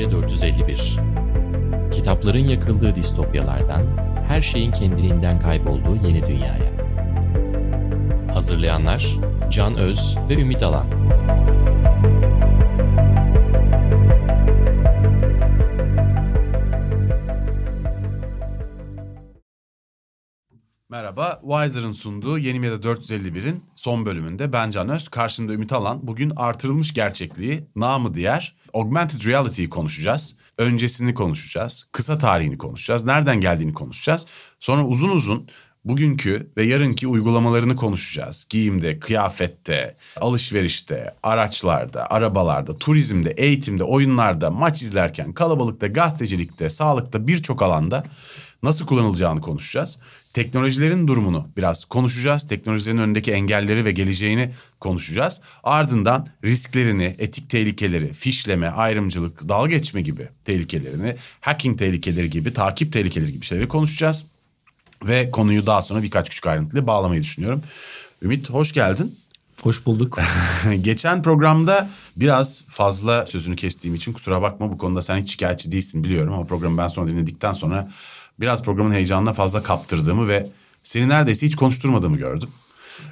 Distopya 451 Kitapların yakıldığı distopyalardan, her şeyin kendiliğinden kaybolduğu yeni dünyaya. Hazırlayanlar Can Öz ve Ümit Alan. Merhaba, Wiser'ın sunduğu Yeni Meda 451'in son bölümünde ben Can Öz, karşımda Ümit Alan. Bugün artırılmış gerçekliği, namı diğer Augmented Reality'yi konuşacağız. Öncesini konuşacağız, kısa tarihini konuşacağız, nereden geldiğini konuşacağız. Sonra uzun uzun bugünkü ve yarınki uygulamalarını konuşacağız. Giyimde, kıyafette, alışverişte, araçlarda, arabalarda, turizmde, eğitimde, oyunlarda, maç izlerken, kalabalıkta, gazetecilikte, sağlıkta birçok alanda nasıl kullanılacağını konuşacağız. Teknolojilerin durumunu biraz konuşacağız. Teknolojilerin önündeki engelleri ve geleceğini konuşacağız. Ardından risklerini, etik tehlikeleri, fişleme, ayrımcılık, dalga geçme gibi tehlikelerini, hacking tehlikeleri gibi, takip tehlikeleri gibi şeyleri konuşacağız. Ve konuyu daha sonra birkaç küçük ayrıntıyla bağlamayı düşünüyorum. Ümit hoş geldin. Hoş bulduk. Geçen programda biraz fazla sözünü kestiğim için kusura bakma bu konuda sen hiç şikayetçi değilsin biliyorum ama programı ben sonra dinledikten sonra biraz programın heyecanına fazla kaptırdığımı ve seni neredeyse hiç konuşturmadığımı gördüm.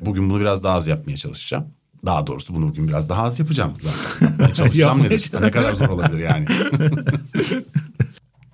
Bugün bunu biraz daha az yapmaya çalışacağım. Daha doğrusu bunu bugün biraz daha az yapacağım zaten. Yapmaya çalışacağım nedir? Ne kadar zor olabilir yani.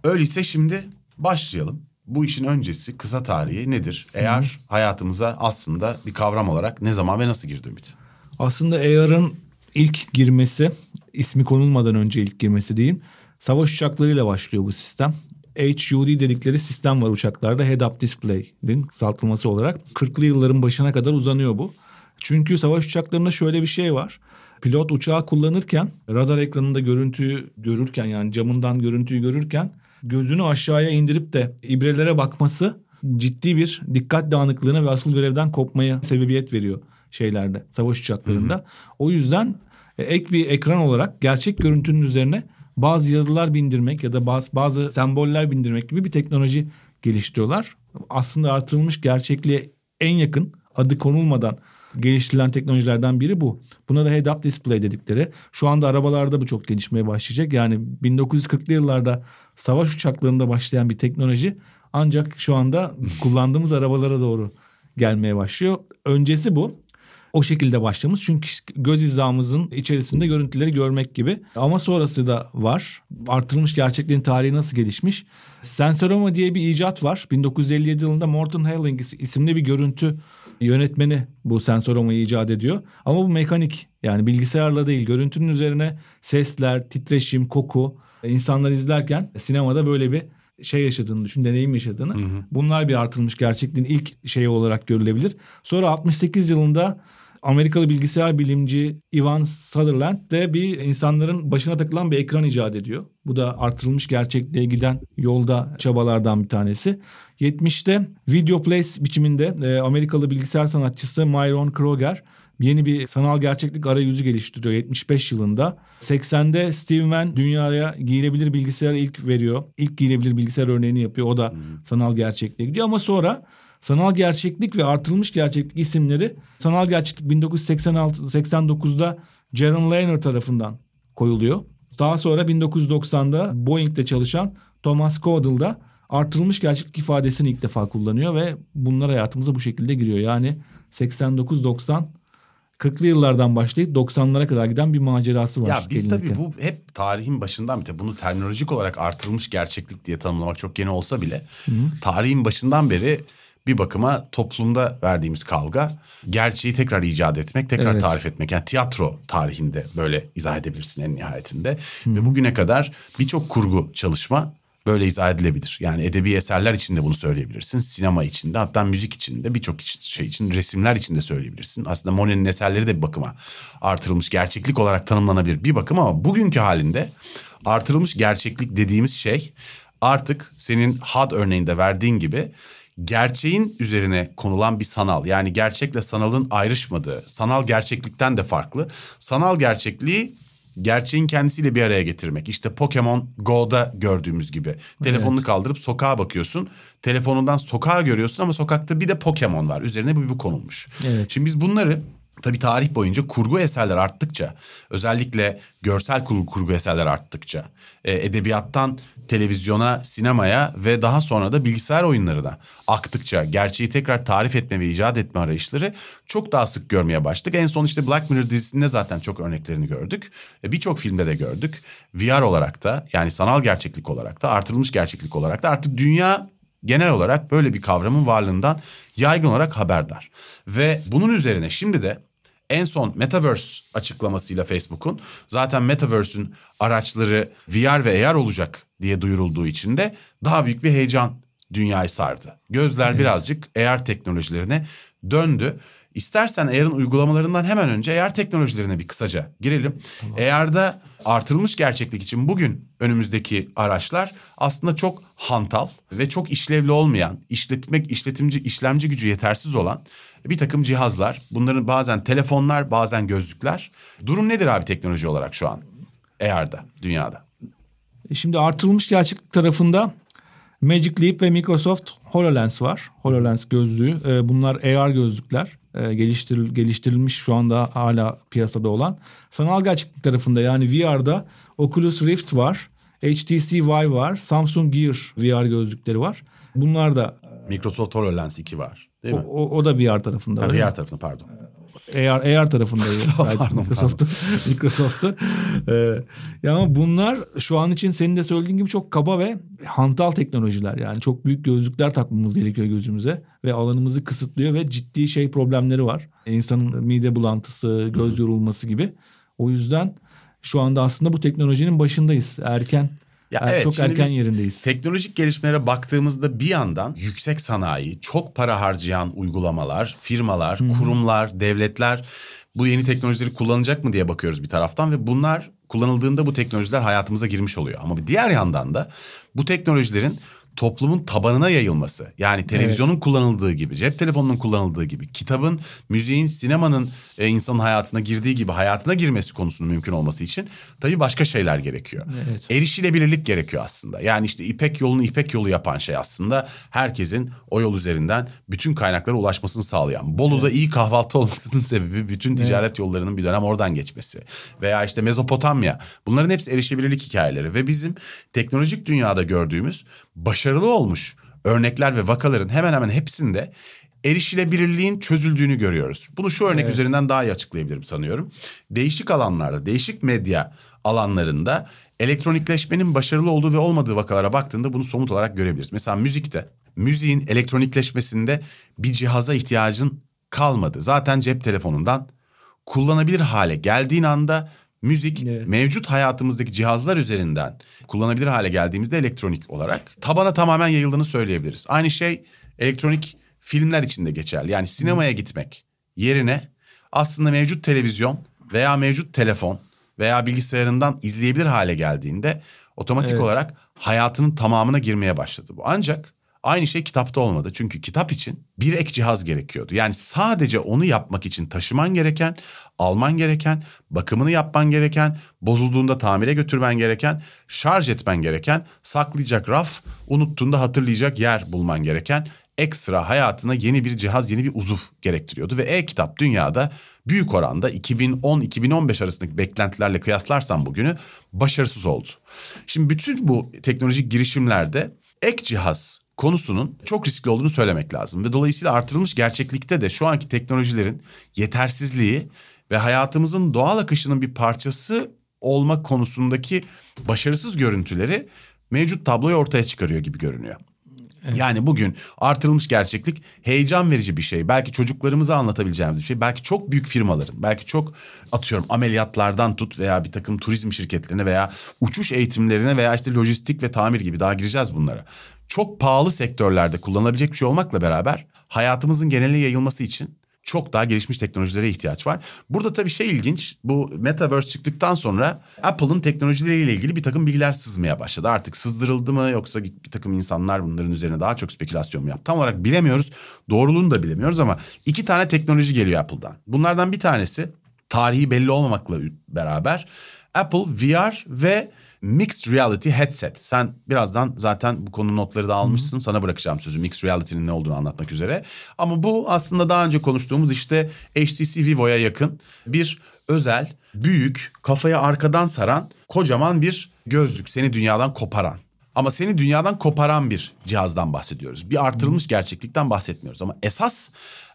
Öyleyse şimdi başlayalım. Bu işin öncesi kısa tarihi nedir? Eğer hayatımıza aslında bir kavram olarak ne zaman ve nasıl girdi Ümit? Aslında AR'ın ilk girmesi, ismi konulmadan önce ilk girmesi diyeyim. Savaş uçaklarıyla başlıyor bu sistem. HUD dedikleri sistem var uçaklarda. Head Up Display'in kısaltılması olarak. 40'lı yılların başına kadar uzanıyor bu. Çünkü savaş uçaklarında şöyle bir şey var. Pilot uçağı kullanırken radar ekranında görüntüyü görürken yani camından görüntüyü görürken gözünü aşağıya indirip de ibrelere bakması ciddi bir dikkat dağınıklığına ve asıl görevden kopmaya sebebiyet veriyor şeylerde savaş uçaklarında. Hı hı. O yüzden e, ek bir ekran olarak gerçek görüntünün üzerine bazı yazılar bindirmek ya da bazı, bazı semboller bindirmek gibi bir teknoloji geliştiriyorlar. Aslında artırılmış gerçekliğe en yakın adı konulmadan geliştirilen teknolojilerden biri bu. Buna da head-up display dedikleri. Şu anda arabalarda bu çok gelişmeye başlayacak. Yani 1940'lı yıllarda savaş uçaklarında başlayan bir teknoloji ancak şu anda kullandığımız arabalara doğru gelmeye başlıyor. Öncesi bu o şekilde başlamış. Çünkü göz hizamızın içerisinde görüntüleri görmek gibi. Ama sonrası da var. Artırılmış gerçekliğin tarihi nasıl gelişmiş? Sensoroma diye bir icat var. 1957 yılında Morton Helling isimli bir görüntü yönetmeni bu sensoromayı icat ediyor. Ama bu mekanik yani bilgisayarla değil görüntünün üzerine sesler, titreşim, koku insanlar izlerken sinemada böyle bir şey yaşadığını düşün, deneyim yaşadığını. Hı hı. Bunlar bir artırılmış gerçekliğin ilk şeyi olarak görülebilir. Sonra 68 yılında Amerikalı bilgisayar bilimci Ivan Sutherland de bir insanların başına takılan bir ekran icat ediyor. Bu da artırılmış gerçekliğe giden yolda çabalardan bir tanesi. 70'te Video Place biçiminde e, Amerikalı bilgisayar sanatçısı Myron Kroger yeni bir sanal gerçeklik arayüzü geliştiriyor 75 yılında. 80'de Steve Mann dünyaya giyilebilir bilgisayar ilk veriyor. İlk giyilebilir bilgisayar örneğini yapıyor. O da sanal gerçekliğe gidiyor ama sonra sanal gerçeklik ve artırılmış gerçeklik isimleri sanal gerçeklik 1986-89'da Jaron Lanier tarafından koyuluyor. Daha sonra 1990'da Boeing'de çalışan Thomas Caudle'da artırılmış gerçeklik ifadesini ilk defa kullanıyor ve bunlar hayatımıza bu şekilde giriyor. Yani 89-90 40'lı yıllardan başlayıp 90'lara kadar giden bir macerası var. Ya biz tabii bu hep tarihin başından beri bunu terminolojik olarak artırılmış gerçeklik diye tanımlamak çok yeni olsa bile Hı-hı. tarihin başından beri bir bakıma toplumda verdiğimiz kavga gerçeği tekrar icat etmek, tekrar evet. tarif etmek. Yani tiyatro tarihinde böyle izah edebilirsin en nihayetinde. Hı. Ve bugüne kadar birçok kurgu çalışma böyle izah edilebilir. Yani edebi eserler içinde bunu söyleyebilirsin. Sinema içinde hatta müzik içinde birçok şey için resimler içinde söyleyebilirsin. Aslında Monet'in eserleri de bir bakıma artırılmış gerçeklik olarak tanımlanabilir bir bakıma ama bugünkü halinde artırılmış gerçeklik dediğimiz şey artık senin HUD örneğinde verdiğin gibi gerçeğin üzerine konulan bir sanal. Yani gerçekle sanalın ayrışmadığı, sanal gerçeklikten de farklı. Sanal gerçekliği gerçeğin kendisiyle bir araya getirmek. İşte Pokemon Go'da gördüğümüz gibi. Telefonunu evet. kaldırıp sokağa bakıyorsun. Telefonundan sokağa görüyorsun ama sokakta bir de Pokemon var. Üzerine bu, bu konulmuş. Evet. Şimdi biz bunları Tabii tarih boyunca kurgu eserler arttıkça, özellikle görsel kurgu, kurgu eserler arttıkça, e, edebiyattan televizyona, sinemaya ve daha sonra da bilgisayar oyunlarına aktıkça gerçeği tekrar tarif etme ve icat etme arayışları çok daha sık görmeye başladık. En son işte Black Mirror dizisinde zaten çok örneklerini gördük. E, Birçok filmde de gördük. VR olarak da yani sanal gerçeklik olarak da artırılmış gerçeklik olarak da artık dünya genel olarak böyle bir kavramın varlığından yaygın olarak haberdar. Ve bunun üzerine şimdi de en son Metaverse açıklamasıyla Facebook'un zaten Metaverse'ün araçları VR ve AR olacak diye duyurulduğu için de daha büyük bir heyecan dünyayı sardı. Gözler evet. birazcık AR teknolojilerine döndü. İstersen AR'ın uygulamalarından hemen önce AR teknolojilerine bir kısaca girelim. Tamam. AR'da artırılmış gerçeklik için bugün önümüzdeki araçlar aslında çok hantal ve çok işlevli olmayan, işletmek işletimci işlemci gücü yetersiz olan bir takım cihazlar. Bunların bazen telefonlar, bazen gözlükler. Durum nedir abi teknoloji olarak şu an AR'da, dünyada? E, şimdi artırılmış gerçeklik tarafında Magic Leap ve Microsoft HoloLens var. HoloLens gözlüğü. E, bunlar AR gözlükler. E, geliştiril, geliştirilmiş şu anda hala piyasada olan. Sanal gerçeklik tarafında yani VR'da Oculus Rift var. HTC Vive var. Samsung Gear VR gözlükleri var. Bunlar da Microsoft HoloLens 2 var. Değil o, mi? O, o da VR tarafında. Ha, VR tarafında pardon. AR, AR tarafındaydı. pardon, Microsoft'u. Microsoft'u. Ee, ya ama bunlar şu an için senin de söylediğin gibi çok kaba ve hantal teknolojiler. Yani çok büyük gözlükler takmamız gerekiyor gözümüze. Ve alanımızı kısıtlıyor ve ciddi şey problemleri var. İnsanın mide bulantısı, göz yorulması gibi. O yüzden şu anda aslında bu teknolojinin başındayız. Erken ya er, evet, çok erken yerindeyiz. Teknolojik gelişmelere baktığımızda bir yandan yüksek sanayi, çok para harcayan uygulamalar, firmalar, Hı-hı. kurumlar, devletler bu yeni teknolojileri kullanacak mı diye bakıyoruz bir taraftan ve bunlar kullanıldığında bu teknolojiler hayatımıza girmiş oluyor. Ama bir diğer yandan da bu teknolojilerin toplumun tabanına yayılması. Yani televizyonun evet. kullanıldığı gibi, cep telefonunun kullanıldığı gibi, kitabın, müziğin, sinemanın e, insanın hayatına girdiği gibi hayatına girmesi konusunun mümkün olması için tabii başka şeyler gerekiyor. Evet. Erişilebilirlik gerekiyor aslında. Yani işte İpek yolunu İpek yolu yapan şey aslında herkesin o yol üzerinden bütün kaynaklara ulaşmasını sağlayan. Bolu'da evet. iyi kahvaltı olmasının sebebi bütün ticaret evet. yollarının bir dönem oradan geçmesi. Veya işte Mezopotamya. Bunların hepsi erişilebilirlik hikayeleri ve bizim teknolojik dünyada gördüğümüz başarılı olmuş örnekler ve vakaların hemen hemen hepsinde erişilebilirliğin çözüldüğünü görüyoruz. Bunu şu örnek evet. üzerinden daha iyi açıklayabilirim sanıyorum. Değişik alanlarda, değişik medya alanlarında elektronikleşmenin başarılı olduğu ve olmadığı vakalara baktığında bunu somut olarak görebiliriz. Mesela müzikte, müziğin elektronikleşmesinde bir cihaza ihtiyacın kalmadı. Zaten cep telefonundan kullanabilir hale geldiğin anda müzik evet. mevcut hayatımızdaki cihazlar üzerinden kullanabilir hale geldiğimizde elektronik olarak tabana tamamen yayıldığını söyleyebiliriz. Aynı şey elektronik filmler için de geçerli. Yani sinemaya Hı. gitmek yerine aslında mevcut televizyon veya mevcut telefon veya bilgisayarından izleyebilir hale geldiğinde otomatik evet. olarak hayatının tamamına girmeye başladı bu. Ancak aynı şey kitapta olmadı. Çünkü kitap için bir ek cihaz gerekiyordu. Yani sadece onu yapmak için taşıman gereken, alman gereken, bakımını yapman gereken, bozulduğunda tamire götürmen gereken, şarj etmen gereken, saklayacak raf, unuttuğunda hatırlayacak yer bulman gereken ekstra hayatına yeni bir cihaz, yeni bir uzuv gerektiriyordu. Ve e-kitap dünyada büyük oranda 2010-2015 arasındaki beklentilerle kıyaslarsam bugünü başarısız oldu. Şimdi bütün bu teknolojik girişimlerde ek cihaz konusunun çok riskli olduğunu söylemek lazım. Ve dolayısıyla artırılmış gerçeklikte de şu anki teknolojilerin yetersizliği ve hayatımızın doğal akışının bir parçası olma konusundaki başarısız görüntüleri mevcut tabloyu ortaya çıkarıyor gibi görünüyor. Evet. Yani bugün artırılmış gerçeklik heyecan verici bir şey. Belki çocuklarımıza anlatabileceğimiz bir şey. Belki çok büyük firmaların, belki çok atıyorum ameliyatlardan tut veya bir takım turizm şirketlerine veya uçuş eğitimlerine veya işte lojistik ve tamir gibi daha gireceğiz bunlara. Çok pahalı sektörlerde kullanılabilecek bir şey olmakla beraber hayatımızın geneline yayılması için çok daha gelişmiş teknolojilere ihtiyaç var. Burada tabii şey ilginç. Bu Metaverse çıktıktan sonra Apple'ın teknolojileriyle ilgili bir takım bilgiler sızmaya başladı. Artık sızdırıldı mı yoksa bir takım insanlar bunların üzerine daha çok spekülasyon mu yaptı? Tam olarak bilemiyoruz. Doğruluğunu da bilemiyoruz ama iki tane teknoloji geliyor Apple'dan. Bunlardan bir tanesi tarihi belli olmamakla beraber Apple VR ve Mixed Reality Headset. Sen birazdan zaten bu konu notları da almışsın. Sana bırakacağım sözü Mixed Reality'nin ne olduğunu anlatmak üzere. Ama bu aslında daha önce konuştuğumuz işte HTC Vivo'ya yakın bir özel, büyük, kafaya arkadan saran kocaman bir gözlük. Seni dünyadan koparan. Ama seni dünyadan koparan bir cihazdan bahsediyoruz. Bir artırılmış gerçeklikten bahsetmiyoruz. Ama esas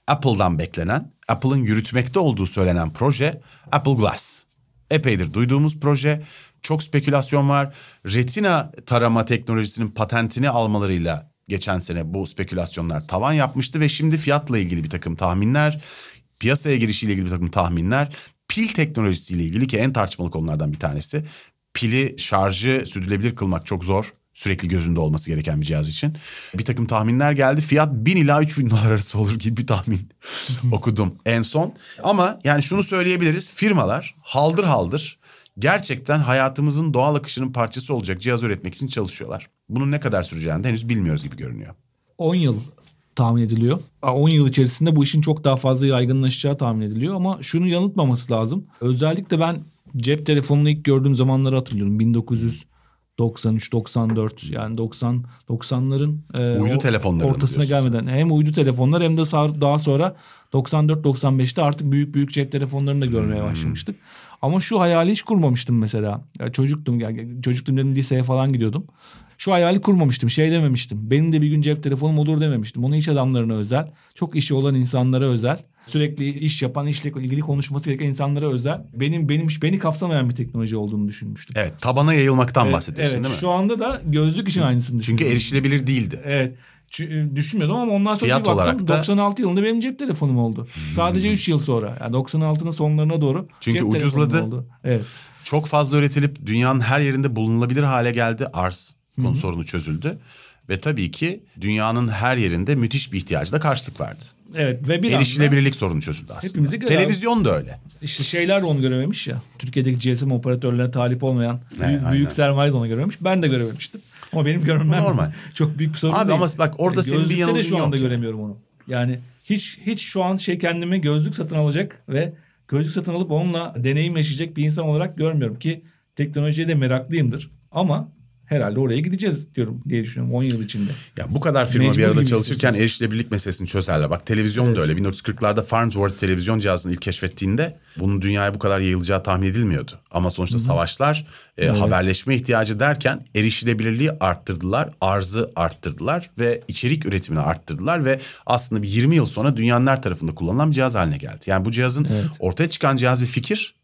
Apple'dan beklenen, Apple'ın yürütmekte olduğu söylenen proje Apple Glass. Epeydir duyduğumuz proje. Çok spekülasyon var. Retina tarama teknolojisinin patentini almalarıyla geçen sene bu spekülasyonlar tavan yapmıştı ve şimdi fiyatla ilgili bir takım tahminler, piyasaya girişiyle ilgili bir takım tahminler, pil teknolojisiyle ilgili ki en tartışmalı konulardan bir tanesi. Pili şarjı sürdürülebilir kılmak çok zor sürekli gözünde olması gereken bir cihaz için. Bir takım tahminler geldi. Fiyat 1000 ila 3000 dolar arası olur gibi bir tahmin okudum en son. Ama yani şunu söyleyebiliriz. Firmalar haldır haldır gerçekten hayatımızın doğal akışının parçası olacak cihaz üretmek için çalışıyorlar. Bunun ne kadar süreceğini de henüz bilmiyoruz gibi görünüyor. 10 yıl tahmin ediliyor. 10 yıl içerisinde bu işin çok daha fazla yaygınlaşacağı tahmin ediliyor ama şunu yanıltmaması lazım. Özellikle ben cep telefonunu ilk gördüğüm zamanları hatırlıyorum. 1900 93 94 yani 90 90'ların e, uydu telefonları ortasına gelmeden sen? hem uydu telefonlar hem de daha sonra 94 95'te artık büyük büyük cep telefonlarını da görmeye hmm. başlamıştık. Ama şu hayali hiç kurmamıştım mesela. Ya çocuktum yani çocuktum dedim liseye falan gidiyordum. Şu hayali kurmamıştım. Şey dememiştim. Benim de bir gün cep telefonum olur dememiştim. Onu iş adamlarına özel, çok işi olan insanlara özel sürekli iş yapan, işle ilgili konuşması gereken insanlara özel. Benim benim beni kapsamayan bir teknoloji olduğunu düşünmüştüm. Evet, tabana yayılmaktan evet, bahsediyorsun evet, değil mi? Şu anda da gözlük için aynısını Çünkü erişilebilir değildi. Evet. E, düşünmüyordum ama ondan sonra Fiyat bir baktım da... 96 yılında benim cep telefonum oldu. Hmm. Sadece 3 yıl sonra yani 96'nın sonlarına doğru Çünkü cep ucuzladı. Oldu. Evet. Çok fazla üretilip dünyanın her yerinde bulunulabilir hale geldi. Arz konu sorunu çözüldü. Ve tabii ki dünyanın her yerinde müthiş bir ihtiyacı da karşılık verdi. Evet ve bir Erişilebilirlik sorunu çözüldü aslında. Hepimizi Televizyon da öyle. İşte şeyler de onu görememiş ya. Türkiye'deki GSM operatörlerine talip olmayan büyük, büyük sermaye de onu görememiş. Ben de görememiştim. Ama benim görmem normal. çok büyük bir sorun Abi değil. ama bak orada Gözlükte senin bir yanılgın de şu anda yok. göremiyorum onu. Yani hiç hiç şu an şey kendimi gözlük satın alacak ve gözlük satın alıp onunla deneyim yaşayacak bir insan olarak görmüyorum ki teknolojiye de meraklıyımdır. Ama herhalde oraya gideceğiz diyorum diye düşünüyorum 10 yıl içinde. Ya bu kadar firma Mecbur bir arada çalışırken erişilebilirlik meselesini çözerler. Bak televizyon evet. da öyle. 1940'larda Farnsworth televizyon cihazını ilk keşfettiğinde bunun dünyaya bu kadar yayılacağı tahmin edilmiyordu. Ama sonuçta Hı-hı. savaşlar, e, evet. haberleşme ihtiyacı derken erişilebilirliği arttırdılar, arzı arttırdılar ve içerik üretimini arttırdılar ve aslında bir 20 yıl sonra dünyanın her tarafında kullanılan bir cihaz haline geldi. Yani bu cihazın evet. ortaya çıkan cihaz bir fikir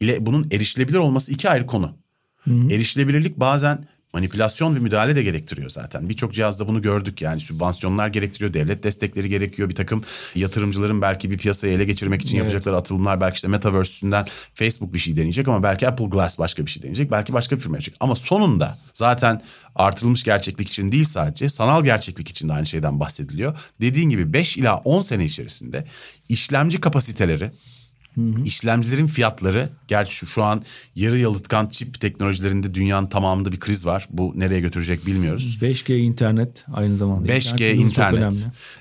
ile bunun erişilebilir olması iki ayrı konu. Hı-hı. Erişilebilirlik bazen manipülasyon ve müdahale de gerektiriyor zaten. Birçok cihazda bunu gördük yani sübvansiyonlar gerektiriyor, devlet destekleri gerekiyor. Bir takım yatırımcıların belki bir piyasayı ele geçirmek için evet. yapacakları atılımlar belki işte Metaverse üstünden Facebook bir şey deneyecek ama belki Apple Glass başka bir şey deneyecek. Belki başka bir firma yapacak. Ama sonunda zaten artırılmış gerçeklik için değil sadece sanal gerçeklik için de aynı şeyden bahsediliyor. Dediğin gibi 5 ila 10 sene içerisinde işlemci kapasiteleri Hı hı. İşlemcilerin fiyatları gerçi şu, şu an yarı yalıtkan çip teknolojilerinde dünyanın tamamında bir kriz var. Bu nereye götürecek bilmiyoruz. 5G internet aynı zamanda. 5G internet, internet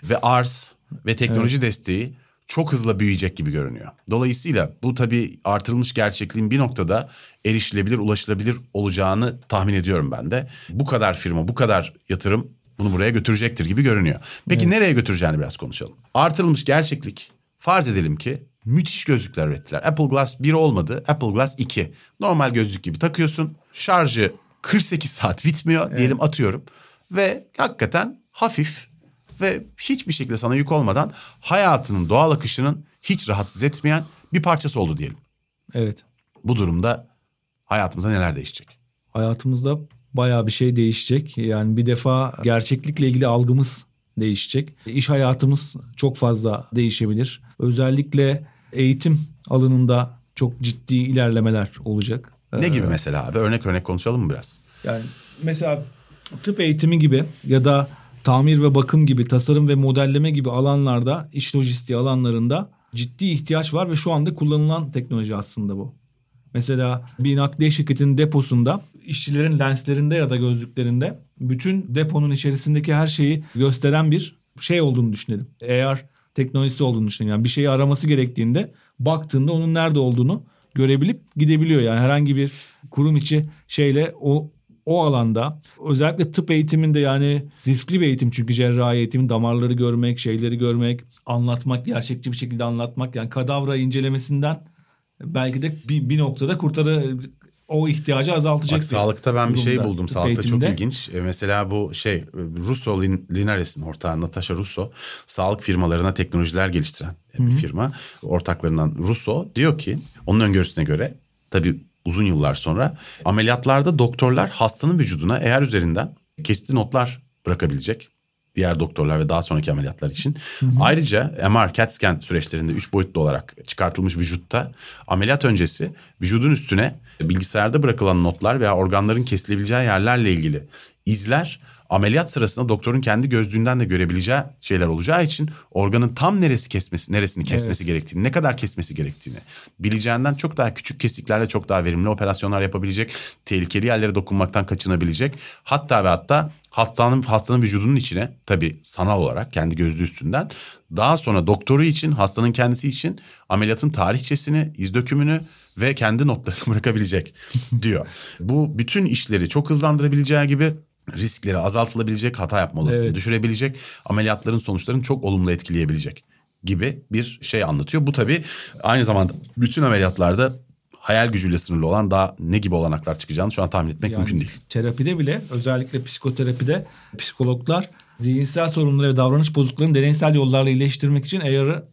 ve arz ve teknoloji evet. desteği çok hızlı büyüyecek gibi görünüyor. Dolayısıyla bu tabii artırılmış gerçekliğin bir noktada erişilebilir, ulaşılabilir olacağını tahmin ediyorum ben de. Bu kadar firma, bu kadar yatırım bunu buraya götürecektir gibi görünüyor. Peki evet. nereye götüreceğini biraz konuşalım. Artırılmış gerçeklik farz edelim ki müthiş gözlükler ürettiler. Apple Glass 1 olmadı. Apple Glass 2. Normal gözlük gibi takıyorsun. Şarjı 48 saat bitmiyor evet. diyelim atıyorum. Ve hakikaten hafif ve hiçbir şekilde sana yük olmadan hayatının doğal akışının hiç rahatsız etmeyen bir parçası oldu diyelim. Evet. Bu durumda hayatımızda neler değişecek? Hayatımızda bayağı bir şey değişecek. Yani bir defa gerçeklikle ilgili algımız değişecek. İş hayatımız çok fazla değişebilir. Özellikle eğitim alanında çok ciddi ilerlemeler olacak. Ne gibi ee, mesela abi? Örnek örnek konuşalım mı biraz? Yani mesela tıp eğitimi gibi ya da tamir ve bakım gibi, tasarım ve modelleme gibi alanlarda, iş lojistiği alanlarında ciddi ihtiyaç var ve şu anda kullanılan teknoloji aslında bu. Mesela bir nakliye şirketinin deposunda işçilerin lenslerinde ya da gözlüklerinde bütün deponun içerisindeki her şeyi gösteren bir şey olduğunu düşünelim. Eğer teknolojisi olduğunu düşünelim. Yani bir şeyi araması gerektiğinde baktığında onun nerede olduğunu görebilip gidebiliyor. Yani herhangi bir kurum içi şeyle o o alanda özellikle tıp eğitiminde yani riskli bir eğitim çünkü cerrahi eğitim damarları görmek, şeyleri görmek, anlatmak, gerçekçi bir şekilde anlatmak yani kadavra incelemesinden belki de bir, bir noktada kurtarı o ihtiyacı azaltacak. Bak, sağlıkta ben bir şey buldum. Sağlıkta eğitimde. çok ilginç. E, mesela bu şey Russo Lin- Linares'in ortağı Natasha Russo sağlık firmalarına teknolojiler geliştiren bir firma. Ortaklarından Russo diyor ki onun öngörüsüne göre tabii uzun yıllar sonra ameliyatlarda doktorlar hastanın vücuduna eğer üzerinden kesitli notlar bırakabilecek diğer doktorlar ve daha sonraki ameliyatlar için. Ayrıca MR, CAT scan süreçlerinde üç boyutlu olarak çıkartılmış vücutta ameliyat öncesi vücudun üstüne bilgisayarda bırakılan notlar veya organların kesilebileceği yerlerle ilgili izler ameliyat sırasında doktorun kendi gözlüğünden de görebileceği şeyler olacağı için organın tam neresi kesmesi, neresini kesmesi gerektiğini, ne kadar kesmesi gerektiğini bileceğinden çok daha küçük kesiklerle çok daha verimli operasyonlar yapabilecek, tehlikeli yerlere dokunmaktan kaçınabilecek. Hatta ve hatta hastanın hastanın vücudunun içine tabii sanal olarak kendi gözlüğü üstünden daha sonra doktoru için, hastanın kendisi için ameliyatın tarihçesini, iz dökümünü ve kendi notlarını bırakabilecek diyor. Bu bütün işleri çok hızlandırabileceği gibi riskleri azaltılabilecek, hata yapma olasılığını Evet. düşürebilecek, ameliyatların sonuçlarını çok olumlu etkileyebilecek gibi bir şey anlatıyor. Bu tabii aynı zamanda bütün ameliyatlarda hayal gücüyle sınırlı olan daha ne gibi olanaklar çıkacağını şu an tahmin etmek Yani mümkün değil. Terapide bile özellikle psikoterapide psikologlar zihinsel sorunları ve davranış bozukluklarını deneysel yollarla iyileştirmek için AR'ı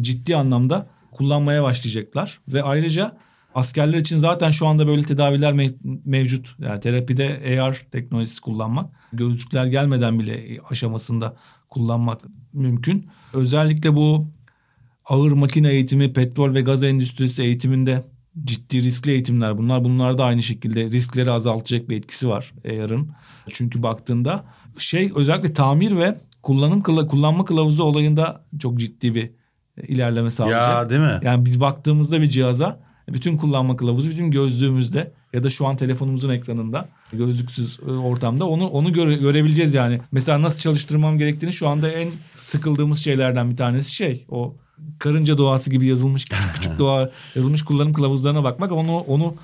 ciddi anlamda kullanmaya başlayacaklar. Ve ayrıca askerler için zaten şu anda böyle tedaviler me- mevcut. Yani terapide AR teknolojisi kullanmak, gözlükler gelmeden bile aşamasında kullanmak mümkün. Özellikle bu ağır makine eğitimi, petrol ve gaz endüstrisi eğitiminde ciddi riskli eğitimler bunlar. Bunlar da aynı şekilde riskleri azaltacak bir etkisi var AR'ın. Çünkü baktığında şey özellikle tamir ve kullanım kullanma kılavuzu olayında çok ciddi bir ilerleme sağlayacak. Ya değil mi? Yani biz baktığımızda bir cihaza bütün kullanma kılavuzu bizim gözlüğümüzde ya da şu an telefonumuzun ekranında gözlüksüz e, ortamda onu onu göre- görebileceğiz yani. Mesela nasıl çalıştırmam gerektiğini şu anda en sıkıldığımız şeylerden bir tanesi şey o karınca doğası gibi yazılmış küçük küçük doğa yazılmış kullanım kılavuzlarına bakmak onu onu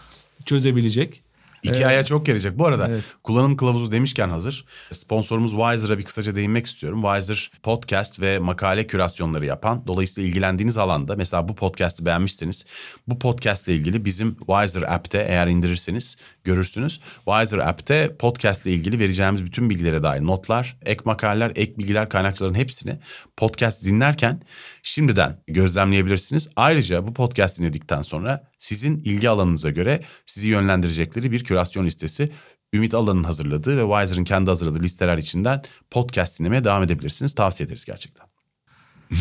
çözebilecek. İki aya çok gelecek. Bu arada Evet. kullanım kılavuzu demişken hazır. Sponsorumuz Wiser'a bir kısaca değinmek istiyorum. Wiser podcast ve makale kürasyonları yapan. Dolayısıyla ilgilendiğiniz alanda mesela bu podcast'i beğenmişseniz bu podcast ile ilgili bizim Wiser app'te eğer indirirseniz görürsünüz. Wiser app'te podcast ile ilgili vereceğimiz bütün bilgilere dair notlar, ek makaleler, ek bilgiler, kaynakçaların hepsini podcast dinlerken şimdiden gözlemleyebilirsiniz. Ayrıca bu podcast dinledikten sonra sizin ilgi alanınıza göre sizi yönlendirecekleri bir kürasyon listesi Ümit Alan'ın hazırladığı ve Wiser'ın kendi hazırladığı listeler içinden podcast dinlemeye devam edebilirsiniz. Tavsiye ederiz gerçekten.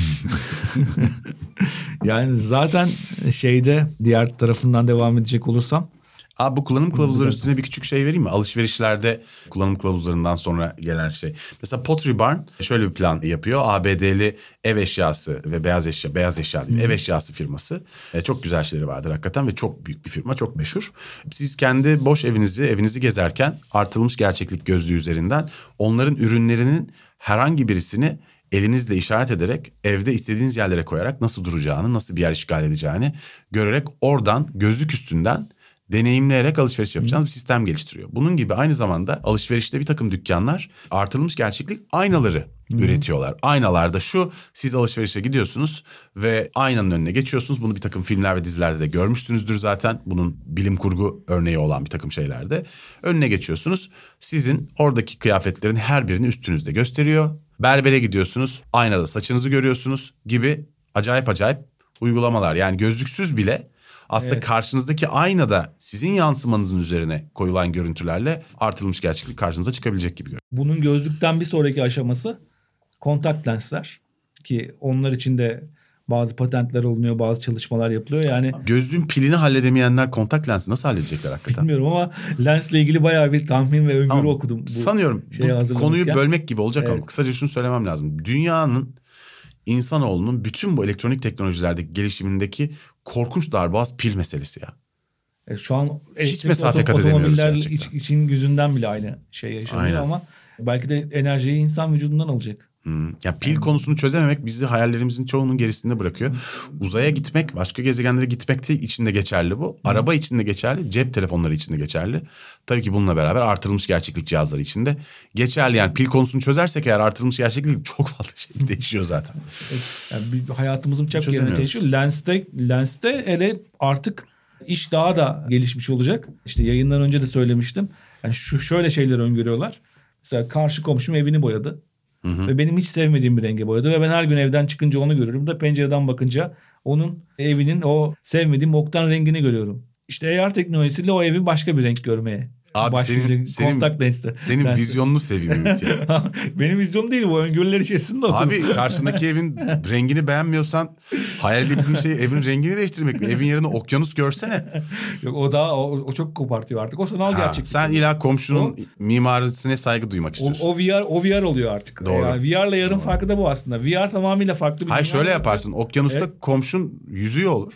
Yani zaten şeyde diğer tarafından devam edecek olursam Abi bu kullanım kılavuzları üstüne bir küçük şey vereyim mi? Alışverişlerde kullanım kılavuzlarından sonra gelen şey. Mesela Pottery Barn şöyle bir plan yapıyor. ABD'li ev eşyası ve beyaz eşya, beyaz eşya değil, ev eşyası firması. E, çok güzel şeyleri vardır hakikaten ve çok büyük bir firma, çok meşhur. Siz kendi boş evinizi, evinizi gezerken artılmış gerçeklik gözlüğü üzerinden onların ürünlerinin herhangi birisini elinizle işaret ederek evde istediğiniz yerlere koyarak nasıl duracağını, nasıl bir yer işgal edeceğini görerek oradan gözlük üstünden deneyimleyerek alışveriş yapacağınız bir sistem geliştiriyor. Bunun gibi aynı zamanda alışverişte bir takım dükkanlar artırılmış gerçeklik aynaları üretiyorlar. Aynalarda şu siz alışverişe gidiyorsunuz ve aynanın önüne geçiyorsunuz. Bunu bir takım filmler ve dizilerde de görmüşsünüzdür zaten. Bunun bilim kurgu örneği olan bir takım şeylerde. Önüne geçiyorsunuz. Sizin oradaki kıyafetlerin her birini üstünüzde gösteriyor. Berbere gidiyorsunuz. Aynada saçınızı görüyorsunuz gibi acayip acayip uygulamalar. Yani gözlüksüz bile aslında Evet. karşınızdaki aynada sizin yansımanızın üzerine koyulan görüntülerle artılmış gerçeklik karşınıza çıkabilecek gibi görünüyor. Bunun gözlükten bir sonraki aşaması kontak lensler ki onlar için de bazı patentler olunuyor, bazı çalışmalar yapılıyor. Yani Gözlüğün pilini halledemeyenler kontak lensi nasıl halledecekler hakikaten? bilmiyorum ama lensle ilgili bayağı bir tahmin ve öngörü Tamam. okudum. Bu Sanıyorum bu konuyu bölmek gibi olacak ama Evet. kısaca şunu söylemem lazım. Dünyanın insanoğlunun bütün bu elektronik teknolojilerdeki gelişimindeki korkunç darboğaz pil meselesi ya. E, Şu an elektrikli mesafe otom- kat edemiyoruz gerçekten. iç- için yüzünden bile aynı şey yaşanıyor Aynen. ama belki de enerjiyi insan vücudundan alacak. Hmm. Ya pil konusunu çözememek bizi hayallerimizin çoğunun gerisinde bırakıyor. Uzaya gitmek, başka gezegenlere gitmek de içinde geçerli bu. Araba içinde geçerli, cep telefonları içinde geçerli. Tabii ki bununla beraber artırılmış gerçeklik cihazları içinde geçerli. Yani pil konusunu çözersek eğer artırılmış gerçeklik çok fazla şey değişiyor zaten. Yani hayatımızın çok yerine değişiyor. Lens'te, Lens'te hele artık iş daha da gelişmiş olacak. İşte yayından önce de söylemiştim. Yani şu şöyle şeyler öngörüyorlar. Mesela karşı komşum evini boyadı. Ve benim hiç sevmediğim bir renge boyadı. Ve ben her gün evden çıkınca onu görürüm de pencereden bakınca onun evinin o sevmediğim oktan rengini görüyorum. İşte AR teknolojisiyle o evi başka bir renk görmeye Abi başlayacak. senin- senin- Kontak lensi. Senin Lensi. vizyonunu seveyim Ümit ya. Benim vizyonum değil bu öngörüler içerisinde okudum. Abi karşındaki evin rengini beğenmiyorsan hayal ettiğin şey evin rengini değiştirmek mi? Evin yerine okyanus görsene. Yok, o da o, o çok kopartıyor artık. O sanal Ha, gerçeklik. sen ila komşunun O- mimarisine saygı duymak O, istiyorsun. o VR o VR oluyor artık. Doğru. Yani VR'la yarın farkı da bu aslında. VR tamamıyla farklı bir Hayır şöyle yaparsın. Okyanusta Evet. komşun yüzüyor olur.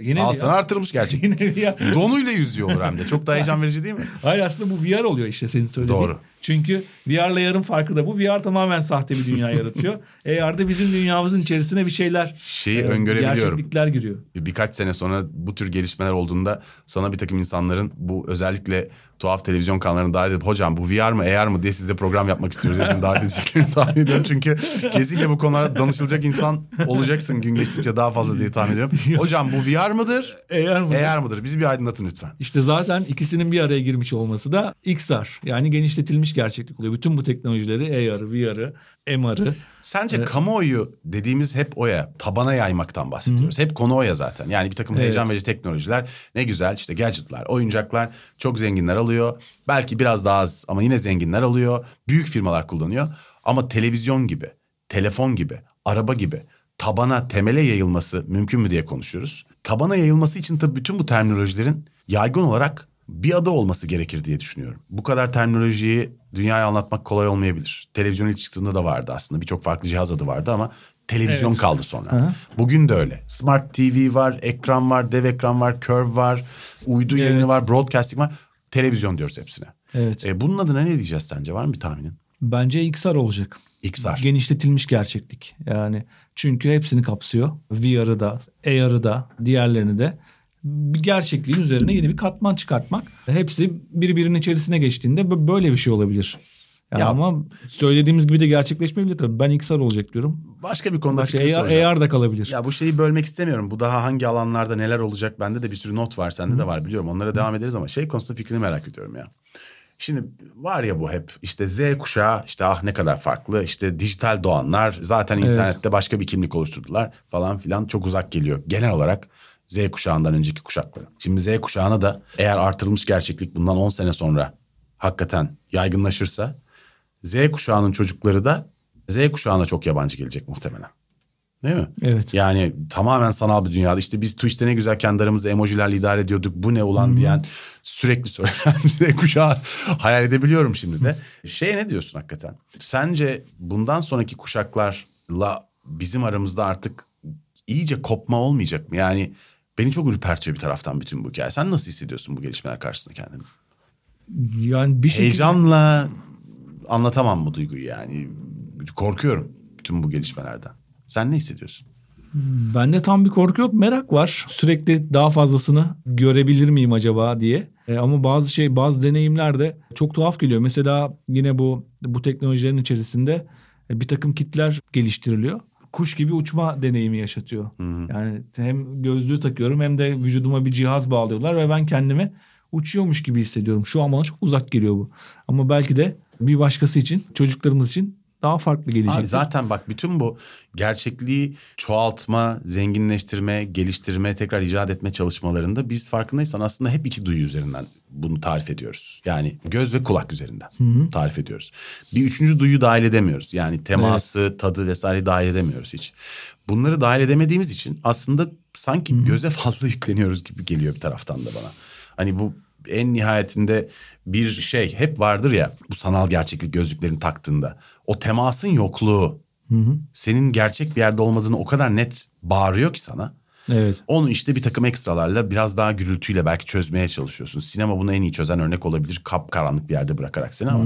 Yine Al VR. sana artırılmış gerçek. Yine VR. Donuyla yüzüyor olur hem de. Çok daha heyecan verici değil mi? Hayır aslında bu VR oluyor işte senin söylediğin. Doğru. Çünkü VR'la yarın farkı da bu. VR tamamen sahte bir dünya yaratıyor. AR'da bizim dünyamızın içerisine bir şeyler Şeyi e, öngörebiliyorum. Gerçeklikler giriyor. Birkaç sene sonra bu tür gelişmeler olduğunda sana bir takım insanların bu özellikle tuhaf televizyon kanallarına davet edip hocam bu VR mı AR mı diye size program yapmak istiyoruz diye seni davet edeceklerini tahmin ediyorum. Çünkü kesinlikle bu konularda danışılacak insan olacaksın gün geçtikçe daha fazla diye tahmin ediyorum. Hocam bu VR mıdır? AR mı? AR mıdır? Bizi bir aydınlatın lütfen. İşte zaten ikisinin bir araya girmiş olması da XR yani genişletilmiş gerçeklik oluyor. Bütün bu teknolojileri AR'ı, VR'ı, MR'ı Sence kamuoyu dediğimiz hep oya, tabana yaymaktan bahsediyoruz. Hep konu oya zaten. Yani bir takım Evet. heyecan verici teknolojiler ne güzel işte gadgetlar, oyuncaklar çok zenginler alıyor. Belki biraz daha az ama yine zenginler alıyor. Büyük firmalar kullanıyor. Ama televizyon gibi, telefon gibi, araba gibi tabana, temele yayılması mümkün mü diye konuşuyoruz. Tabana yayılması için tabii bütün bu terminolojilerin yaygın olarak bir adı olması gerekir diye düşünüyorum. Bu kadar terminolojiyi dünyaya anlatmak kolay olmayabilir. Televizyon ilk çıktığında da vardı aslında. Birçok farklı cihaz adı vardı ama televizyon Evet. kaldı sonra. Hı hı. Bugün de öyle. Smart TV var, ekran var, dev ekran var, curve var, uydu Evet. yayını var, broadcasting var. Televizyon diyoruz hepsine. Evet. E, bunun adına ne diyeceğiz sence? Var mı bir tahminin? Bence XR olacak. XR. Genişletilmiş gerçeklik. Yani çünkü hepsini kapsıyor. VR'ı da, AR'ı da, diğerlerini de bir gerçekliğin üzerine yeni bir katman çıkartmak. Hepsi birbirinin içerisine geçtiğinde bö- böyle bir şey olabilir. Yani Ya- ama söylediğimiz gibi de gerçekleşmeyebilir tabii. Ben XR olacak diyorum. Başka bir konuda Başka fikir AR. AR da kalabilir. Ya bu şeyi bölmek istemiyorum. Bu daha hangi alanlarda neler olacak bende de bir sürü not var. Sende de var biliyorum. Onlara devam ederiz ama şey konusunda fikrini merak ediyorum ya. Şimdi var ya bu hep işte Z kuşağı işte ah ne kadar farklı işte dijital doğanlar zaten Evet. internette başka bir kimlik oluşturdular falan filan çok uzak geliyor. Genel olarak Z kuşağından önceki kuşaklara. Şimdi Z kuşağına da eğer artırılmış gerçeklik bundan 10 sene sonra hakikaten yaygınlaşırsa Z kuşağının çocukları da Z kuşağına çok yabancı gelecek muhtemelen. Değil mi? Evet. Yani tamamen sanal bir dünyada. İşte biz Twitch'te ne güzel kendi aramızda emojilerle idare ediyorduk. Bu ne ulan diyen sürekli söyleyen Z kuşağı hayal edebiliyorum şimdi de. Şey ne diyorsun hakikaten? Sence bundan sonraki kuşaklarla bizim aramızda artık iyice kopma olmayacak mı? Yani beni çok ürpertiyor bir taraftan bütün bu hikaye. Sen nasıl hissediyorsun bu gelişmeler karşısında kendini? Yani bir şekilde Heyecanla anlatamam bu duyguyu yani. Korkuyorum bütün bu gelişmelerden. Sen ne hissediyorsun? Bende tam bir korku yok. Merak var. Sürekli daha fazlasını görebilir miyim acaba diye. E, ama bazı şey bazı deneyimler de çok tuhaf geliyor. Mesela yine bu bu teknolojilerin içerisinde e, bir takım kitler geliştiriliyor. Kuş gibi uçma deneyimi yaşatıyor. Yani hem gözlüğü takıyorum hem de vücuduma bir cihaz bağlıyorlar ve ben kendimi uçuyormuş gibi hissediyorum. Şu an bana çok uzak geliyor bu. Ama belki de bir başkası için, çocuklarımız için daha farklı gelecek. Abi zaten bak bütün bu gerçekliği çoğaltma, zenginleştirme, geliştirme, tekrar icat etme çalışmalarında biz farkındaysan aslında hep iki duyu üzerinden bunu tarif ediyoruz. Yani göz ve kulak üzerinden tarif ediyoruz. Bir üçüncü duyu dahil edemiyoruz. Yani teması, tadı vesaire dahil edemiyoruz hiç. Bunları dahil edemediğimiz için aslında sanki göze fazla yükleniyoruz gibi geliyor bir taraftan da bana. Hani bu en nihayetinde bir şey hep vardır ya bu sanal gerçeklik gözlüklerini taktığında. O temasın yokluğu senin gerçek bir yerde olmadığını o kadar net bağırıyor ki sana. Evet. Onu işte bir takım ekstralarla biraz daha gürültüyle belki çözmeye çalışıyorsun. Sinema bunu en iyi çözen örnek olabilir. Kap karanlık bir yerde bırakarak seni ama.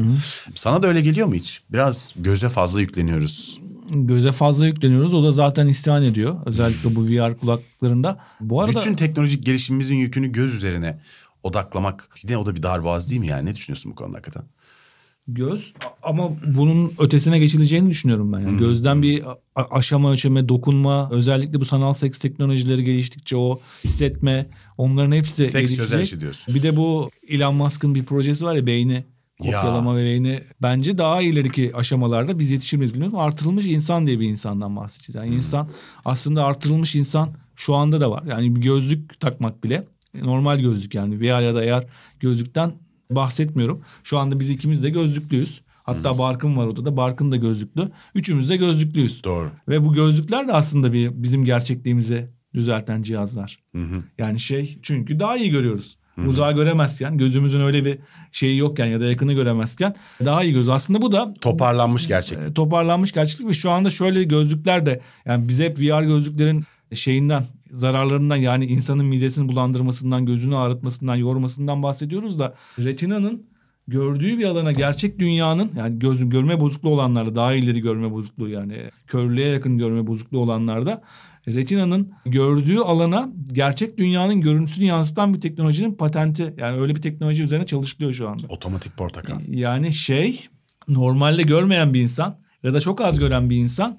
Sana da öyle geliyor mu hiç? Biraz göze fazla yükleniyoruz. Göze fazla yükleniyoruz. O da zaten isyan ediyor. Özellikle bu VR kulaklarında. Bu arada Bütün teknolojik gelişimimizin yükünü göz üzerine odaklamak yine o da bir darboğaz değil mi yani? Ne düşünüyorsun bu konuda hakikaten? Göz ama bunun ötesine geçileceğini düşünüyorum ben. Yani Gözden bir aşama ölçeme, dokunma, özellikle bu sanal seks teknolojileri geliştikçe o hissetme, onların hepsi Seks gelişecek. çözer işi diyorsun. Bir de bu Elon Musk'ın bir projesi var ya beyni kopyalama ve beyni bence daha ileriki aşamalarda biz yetişir miyiz bilmiyorum. Artırılmış insan diye bir insandan bahsedeceğiz. Yani insan aslında artırılmış insan şu anda da var. Yani bir gözlük takmak bile normal gözlük yani VR ya da eğer gözlükten bahsetmiyorum. Şu anda biz ikimiz de gözlüklüyüz. Hatta Barkın var odada. Barkın da gözlüklü. Üçümüz de gözlüklüyüz. Doğru. Ve bu gözlükler de aslında bir bizim gerçekliğimizi düzelten cihazlar. Yani şey çünkü daha iyi görüyoruz. Uzağı göremezken gözümüzün öyle bir şeyi yokken ya da yakını göremezken daha iyi görüyoruz. Aslında bu da Toparlanmış gerçeklik. e, toparlanmış gerçeklik ve şu anda şöyle gözlükler de yani biz hep VR gözlüklerin şeyinden zararlarından yani insanın midesini bulandırmasından, gözünü ağrıtmasından, yormasından bahsediyoruz da retinanın gördüğü bir alana gerçek dünyanın yani göz görme bozukluğu olanlarda daha ileri görme bozukluğu yani körlüğe yakın görme bozukluğu olanlarda retinanın gördüğü alana gerçek dünyanın görüntüsünü yansıtan bir teknolojinin patenti yani öyle bir teknoloji üzerine çalışılıyor şu anda. Otomatik portakal. Yani şey normalde görmeyen bir insan ya da çok az gören bir insan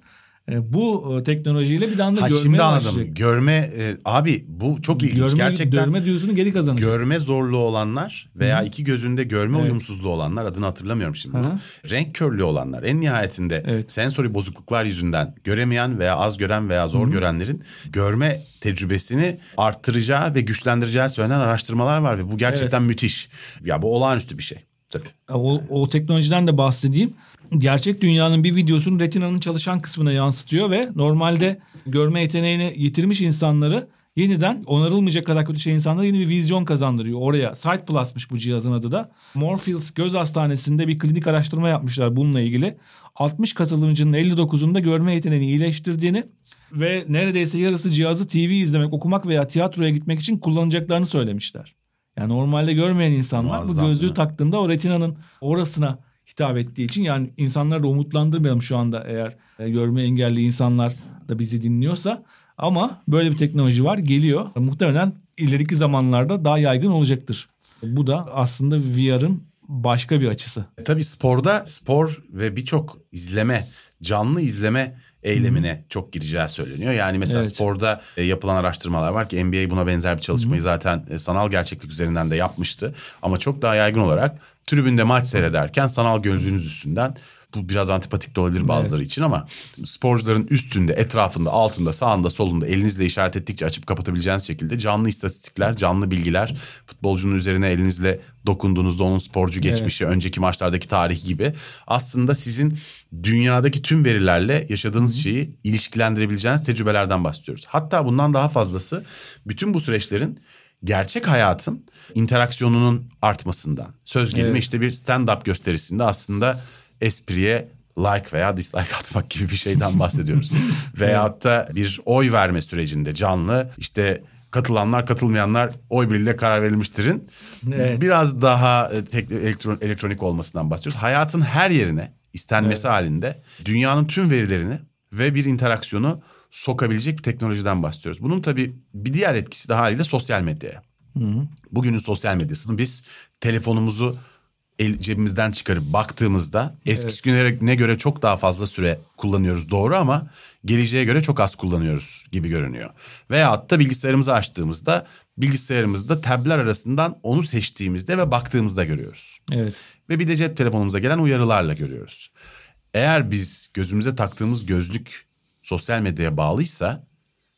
bu e, teknolojiyle bir anda Ha görmeye şimdi anladım. başlayacak. Görme e, abi bu çok ilginç. Görme, Gerçekten görme duyusunu geri kazanacak. görme zorluğu olanlar veya iki gözünde görme Evet. uyumsuzluğu olanlar adını hatırlamıyorum şimdi. Hı bunu. hı. Renk körlüğü olanlar en nihayetinde Evet. sensori bozukluklar yüzünden göremeyen veya az gören veya zor görenlerin görme tecrübesini arttıracağı ve güçlendireceği söylenen araştırmalar var ve bu gerçekten müthiş. Ya bu olağanüstü bir şey. Tabii. O, o teknolojiden de bahsedeyim. Gerçek dünyanın bir videosunu retinanın çalışan kısmına yansıtıyor ve normalde görme yeteneğini yitirmiş insanları yeniden onarılmayacak kadar kötü şey insanlara yeni bir vizyon kazandırıyor. Oraya Sight Plus'mış bu cihazın adı da. Morpheus Göz Hastanesi'nde bir klinik araştırma yapmışlar bununla ilgili. 60 katılımcının 59'unda görme yeteneğini iyileştirdiğini ve neredeyse yarısı cihazı TV izlemek, okumak veya tiyatroya gitmek için kullanacaklarını söylemişler. Yani normalde görmeyen insanlar Muazzam, bu gözlüğü mi? taktığında o retinanın orasına hitap ettiği için yani insanları da umutlandırmayalım şu anda eğer e, görme engelli insanlar da bizi dinliyorsa ama böyle bir teknoloji var geliyor. Muhtemelen ileriki zamanlarda daha yaygın olacaktır. Bu da aslında VR'ın başka bir açısı. Tabii sporda spor ve birçok izleme, canlı izleme eylemine çok gireceği söyleniyor. Yani mesela Evet. sporda e, yapılan araştırmalar var ki NBA buna benzer bir çalışmayı zaten e, sanal gerçeklik üzerinden de yapmıştı. Ama çok daha yaygın olarak tribünde maç seyrederken sanal gözlüğünüz üstünden bu biraz antipatik de olabilir bazıları için ama sporcuların üstünde, etrafında, altında, sağında, solunda elinizle işaret ettikçe açıp kapatabileceğiniz şekilde canlı istatistikler, canlı bilgiler, futbolcunun üzerine elinizle dokunduğunuzda onun sporcu geçmişi, önceki maçlardaki tarihi gibi aslında sizin dünyadaki tüm verilerle yaşadığınız şeyi ilişkilendirebileceğiniz tecrübelerden bahsediyoruz. Hatta bundan daha fazlası bütün bu süreçlerin gerçek hayatın interaksiyonunun artmasından. Söz gelimi Evet. işte bir stand-up gösterisinde aslında espriye like veya dislike atmak gibi bir şeyden bahsediyoruz. Veyahut da bir oy verme sürecinde canlı işte katılanlar katılmayanlar oy birliğiyle karar verilmiştirin. Evet. Biraz daha e, tek, elektron, elektronik olmasından bahsediyoruz. Hayatın her yerine istenmesi halinde dünyanın tüm verilerini ve bir interaksiyonu sokabilecek bir teknolojiden bahsediyoruz. Bunun tabii bir diğer etkisi de haliyle sosyal medyaya. Bugünün sosyal medyasını biz telefonumuzu el, cebimizden çıkarıp baktığımızda eski günlere göre çok daha fazla süre kullanıyoruz doğru ama geleceğe göre çok az kullanıyoruz gibi görünüyor. Veyahut da bilgisayarımızı açtığımızda bilgisayarımızda tabler arasından onu seçtiğimizde ve baktığımızda görüyoruz. Evet. Ve bir de cep telefonumuza gelen uyarılarla görüyoruz. Eğer biz gözümüze taktığımız gözlük sosyal medyaya bağlıysa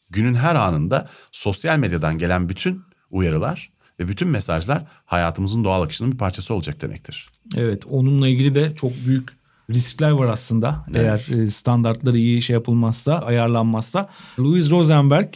günün her anında sosyal medyadan gelen bütün uyarılar ve bütün mesajlar hayatımızın doğal akışının bir parçası olacak demektir. Evet onunla ilgili de çok büyük riskler var aslında. Eğer e, standartları iyi şey yapılmazsa, ayarlanmazsa. Louis Rosenberg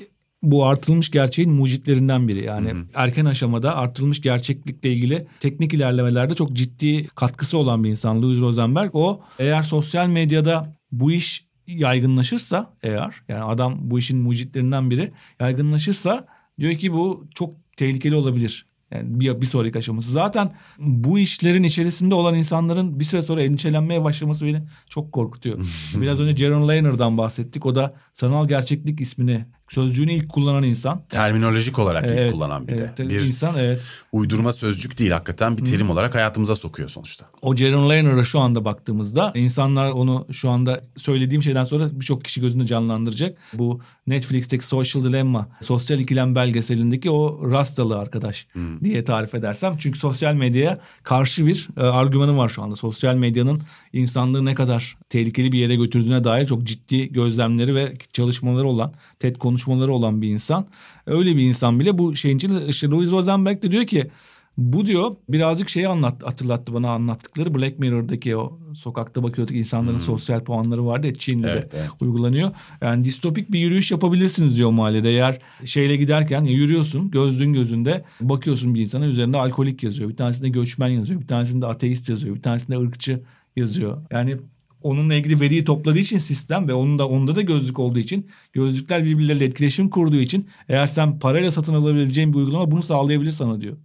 bu artırılmış gerçeğin mucitlerinden biri. Yani erken aşamada artırılmış gerçeklikle ilgili teknik ilerlemelerde çok ciddi katkısı olan bir insan Louis Rosenberg. O eğer sosyal medyada bu iş yaygınlaşırsa eğer yani adam bu işin mucitlerinden biri yaygınlaşırsa diyor ki bu çok tehlikeli olabilir. Yani bir, bir sonraki aşaması. Zaten bu işlerin içerisinde olan insanların bir süre sonra endişelenmeye başlaması beni çok korkutuyor. Biraz önce Jaron Lehner'dan bahsettik. O da sanal gerçeklik ismini sözcüğünü ilk kullanan insan. Terminolojik olarak Evet, ilk kullanan bir evet, de. Bir insan evet. uydurma sözcük değil hakikaten bir terim olarak hayatımıza sokuyor sonuçta. O Jaron Lehner'a şu anda baktığımızda insanlar onu şu anda söylediğim şeyden sonra birçok kişi gözünde canlandıracak. Bu Netflix'teki Social Dilemma, sosyal ikilem belgeselindeki o rastalı arkadaş diye tarif edersem. Çünkü sosyal medyaya karşı bir e, argümanı var şu anda. Sosyal medyanın insanlığı ne kadar tehlikeli bir yere götürdüğüne dair çok ciddi gözlemleri ve çalışmaları olan, TED konuşmaları olan bir insan. Öyle bir insan bile bu şeyin için işte Louis Rosenberg de diyor ki bu diyor birazcık şeyi anlat, hatırlattı bana anlattıkları Black Mirror'daki o sokakta bakıyorduk insanların sosyal puanları vardı ya Çin'de Evet, de evet. uygulanıyor. Yani distopik bir yürüyüş yapabilirsiniz diyor mahallede. Eğer şeyle giderken yürüyorsun gözlüğün gözünde bakıyorsun bir insana üzerinde alkolik yazıyor. Bir tanesinde göçmen yazıyor. Bir tanesinde ateist yazıyor. Bir tanesinde ırkçı yazıyor. Yani onunla ilgili veriyi topladığı için sistem ve onun da onda da gözlük olduğu için gözlükler birbirleriyle etkileşim kurduğu için eğer sen parayla satın alabileceğin bir uygulama bunu sağlayabilir sana diyor.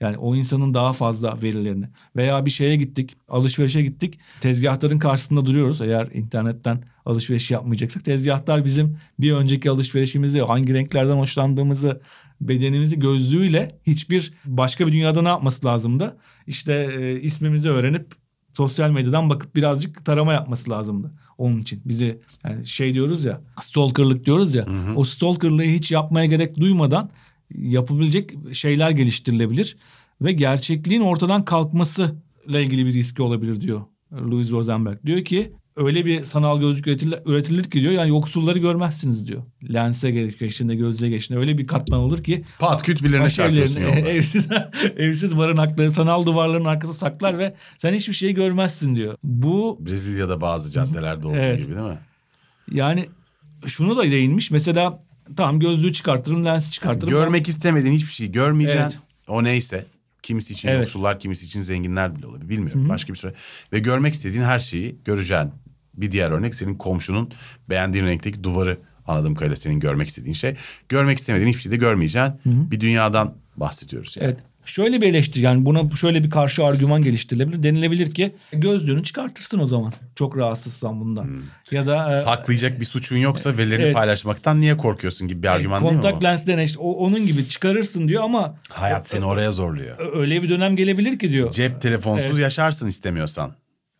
Yani o insanın daha fazla verilerini veya bir şeye gittik, alışverişe gittik. Tezgahların karşısında duruyoruz. Eğer internetten alışveriş yapmayacaksak tezgahlar bizim bir önceki alışverişimizi, hangi renklerden hoşlandığımızı, bedenimizi gözlüğüyle hiçbir başka bir dünyada ne yapması lazımdı? İşte e, ismimizi öğrenip sosyal medyadan bakıp birazcık tarama yapması lazımdı onun için. Bizi yani şey diyoruz ya stalkerlık diyoruz ya o stalkerlığı hiç yapmaya gerek duymadan yapılabilecek şeyler geliştirilebilir ve gerçekliğin ortadan kalkması ile ilgili bir riski olabilir diyor Louis Rosenberg. Diyor ki öyle bir sanal gözlük üretilir, üretilir ki diyor yani yoksulları görmezsiniz diyor. Lense geçtiğinde gözlüğe geçtiğinde öyle bir katman olur ki Pat küt birilerine evlerini, yolda. evsiz, evsiz barınakları sanal duvarların arkasına saklar ve sen hiçbir şey görmezsin diyor. Bu Brezilya'da bazı caddelerde olduğu Evet. gibi değil mi? yani şunu da değinmiş. Mesela tamam gözlüğü çıkartırım, lensi çıkartırım. Görmek istemediğin hiçbir şeyi görmeyeceksin. Evet. O neyse. Kimisi için Evet. yoksullar, kimisi için zenginler bile olabilir. Bilmiyorum. Başka bir süre. Ve görmek istediğin her şeyi göreceksin. Bir diğer örnek senin komşunun beğendiğin renkteki duvarı anladığım kadarıyla senin görmek istediğin şey. Görmek istemediğin hiçbir şey de görmeyeceksin. Bir dünyadan bahsediyoruz yani. Evet. Şöyle bir eleştiri yani buna şöyle bir karşı argüman geliştirilebilir. Denilebilir ki gözlüğünü çıkartırsın o zaman. Çok rahatsızsan bundan. Ya da e, Saklayacak bir suçun yoksa verilerini Evet. paylaşmaktan niye korkuyorsun gibi bir argüman değil mi kontak bu? lensden işte o, onun gibi çıkarırsın diyor ama Hayat seni oraya zorluyor. öyle bir dönem gelebilir ki diyor. Cep telefonsuz Evet. yaşarsın istemiyorsan.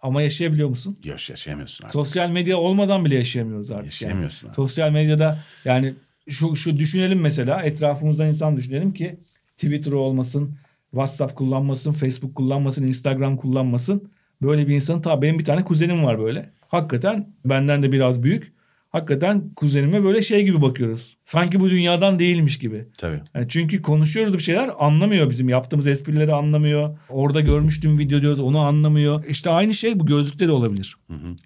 Ama yaşayabiliyor musun? Yaş yaşayamıyorsun artık. Sosyal medya olmadan bile yaşayamıyoruz artık. Yaşayamıyorsun Yani. abi. Sosyal medyada yani şu şu düşünelim mesela etrafımızdan insan düşünelim ki Twitter olmasın, WhatsApp kullanmasın, Facebook kullanmasın, Instagram kullanmasın. Böyle bir insanın tabii benim bir tane kuzenim var böyle. Hakikaten benden de biraz büyük. Hakikaten kuzenime böyle şey gibi bakıyoruz. Sanki bu dünyadan değilmiş gibi. Tabii. Yani çünkü konuşuyoruz bir şeyler anlamıyor bizim yaptığımız esprileri anlamıyor. Orada görmüştüm video diyoruz onu anlamıyor. İşte aynı şey bu gözlükte de olabilir.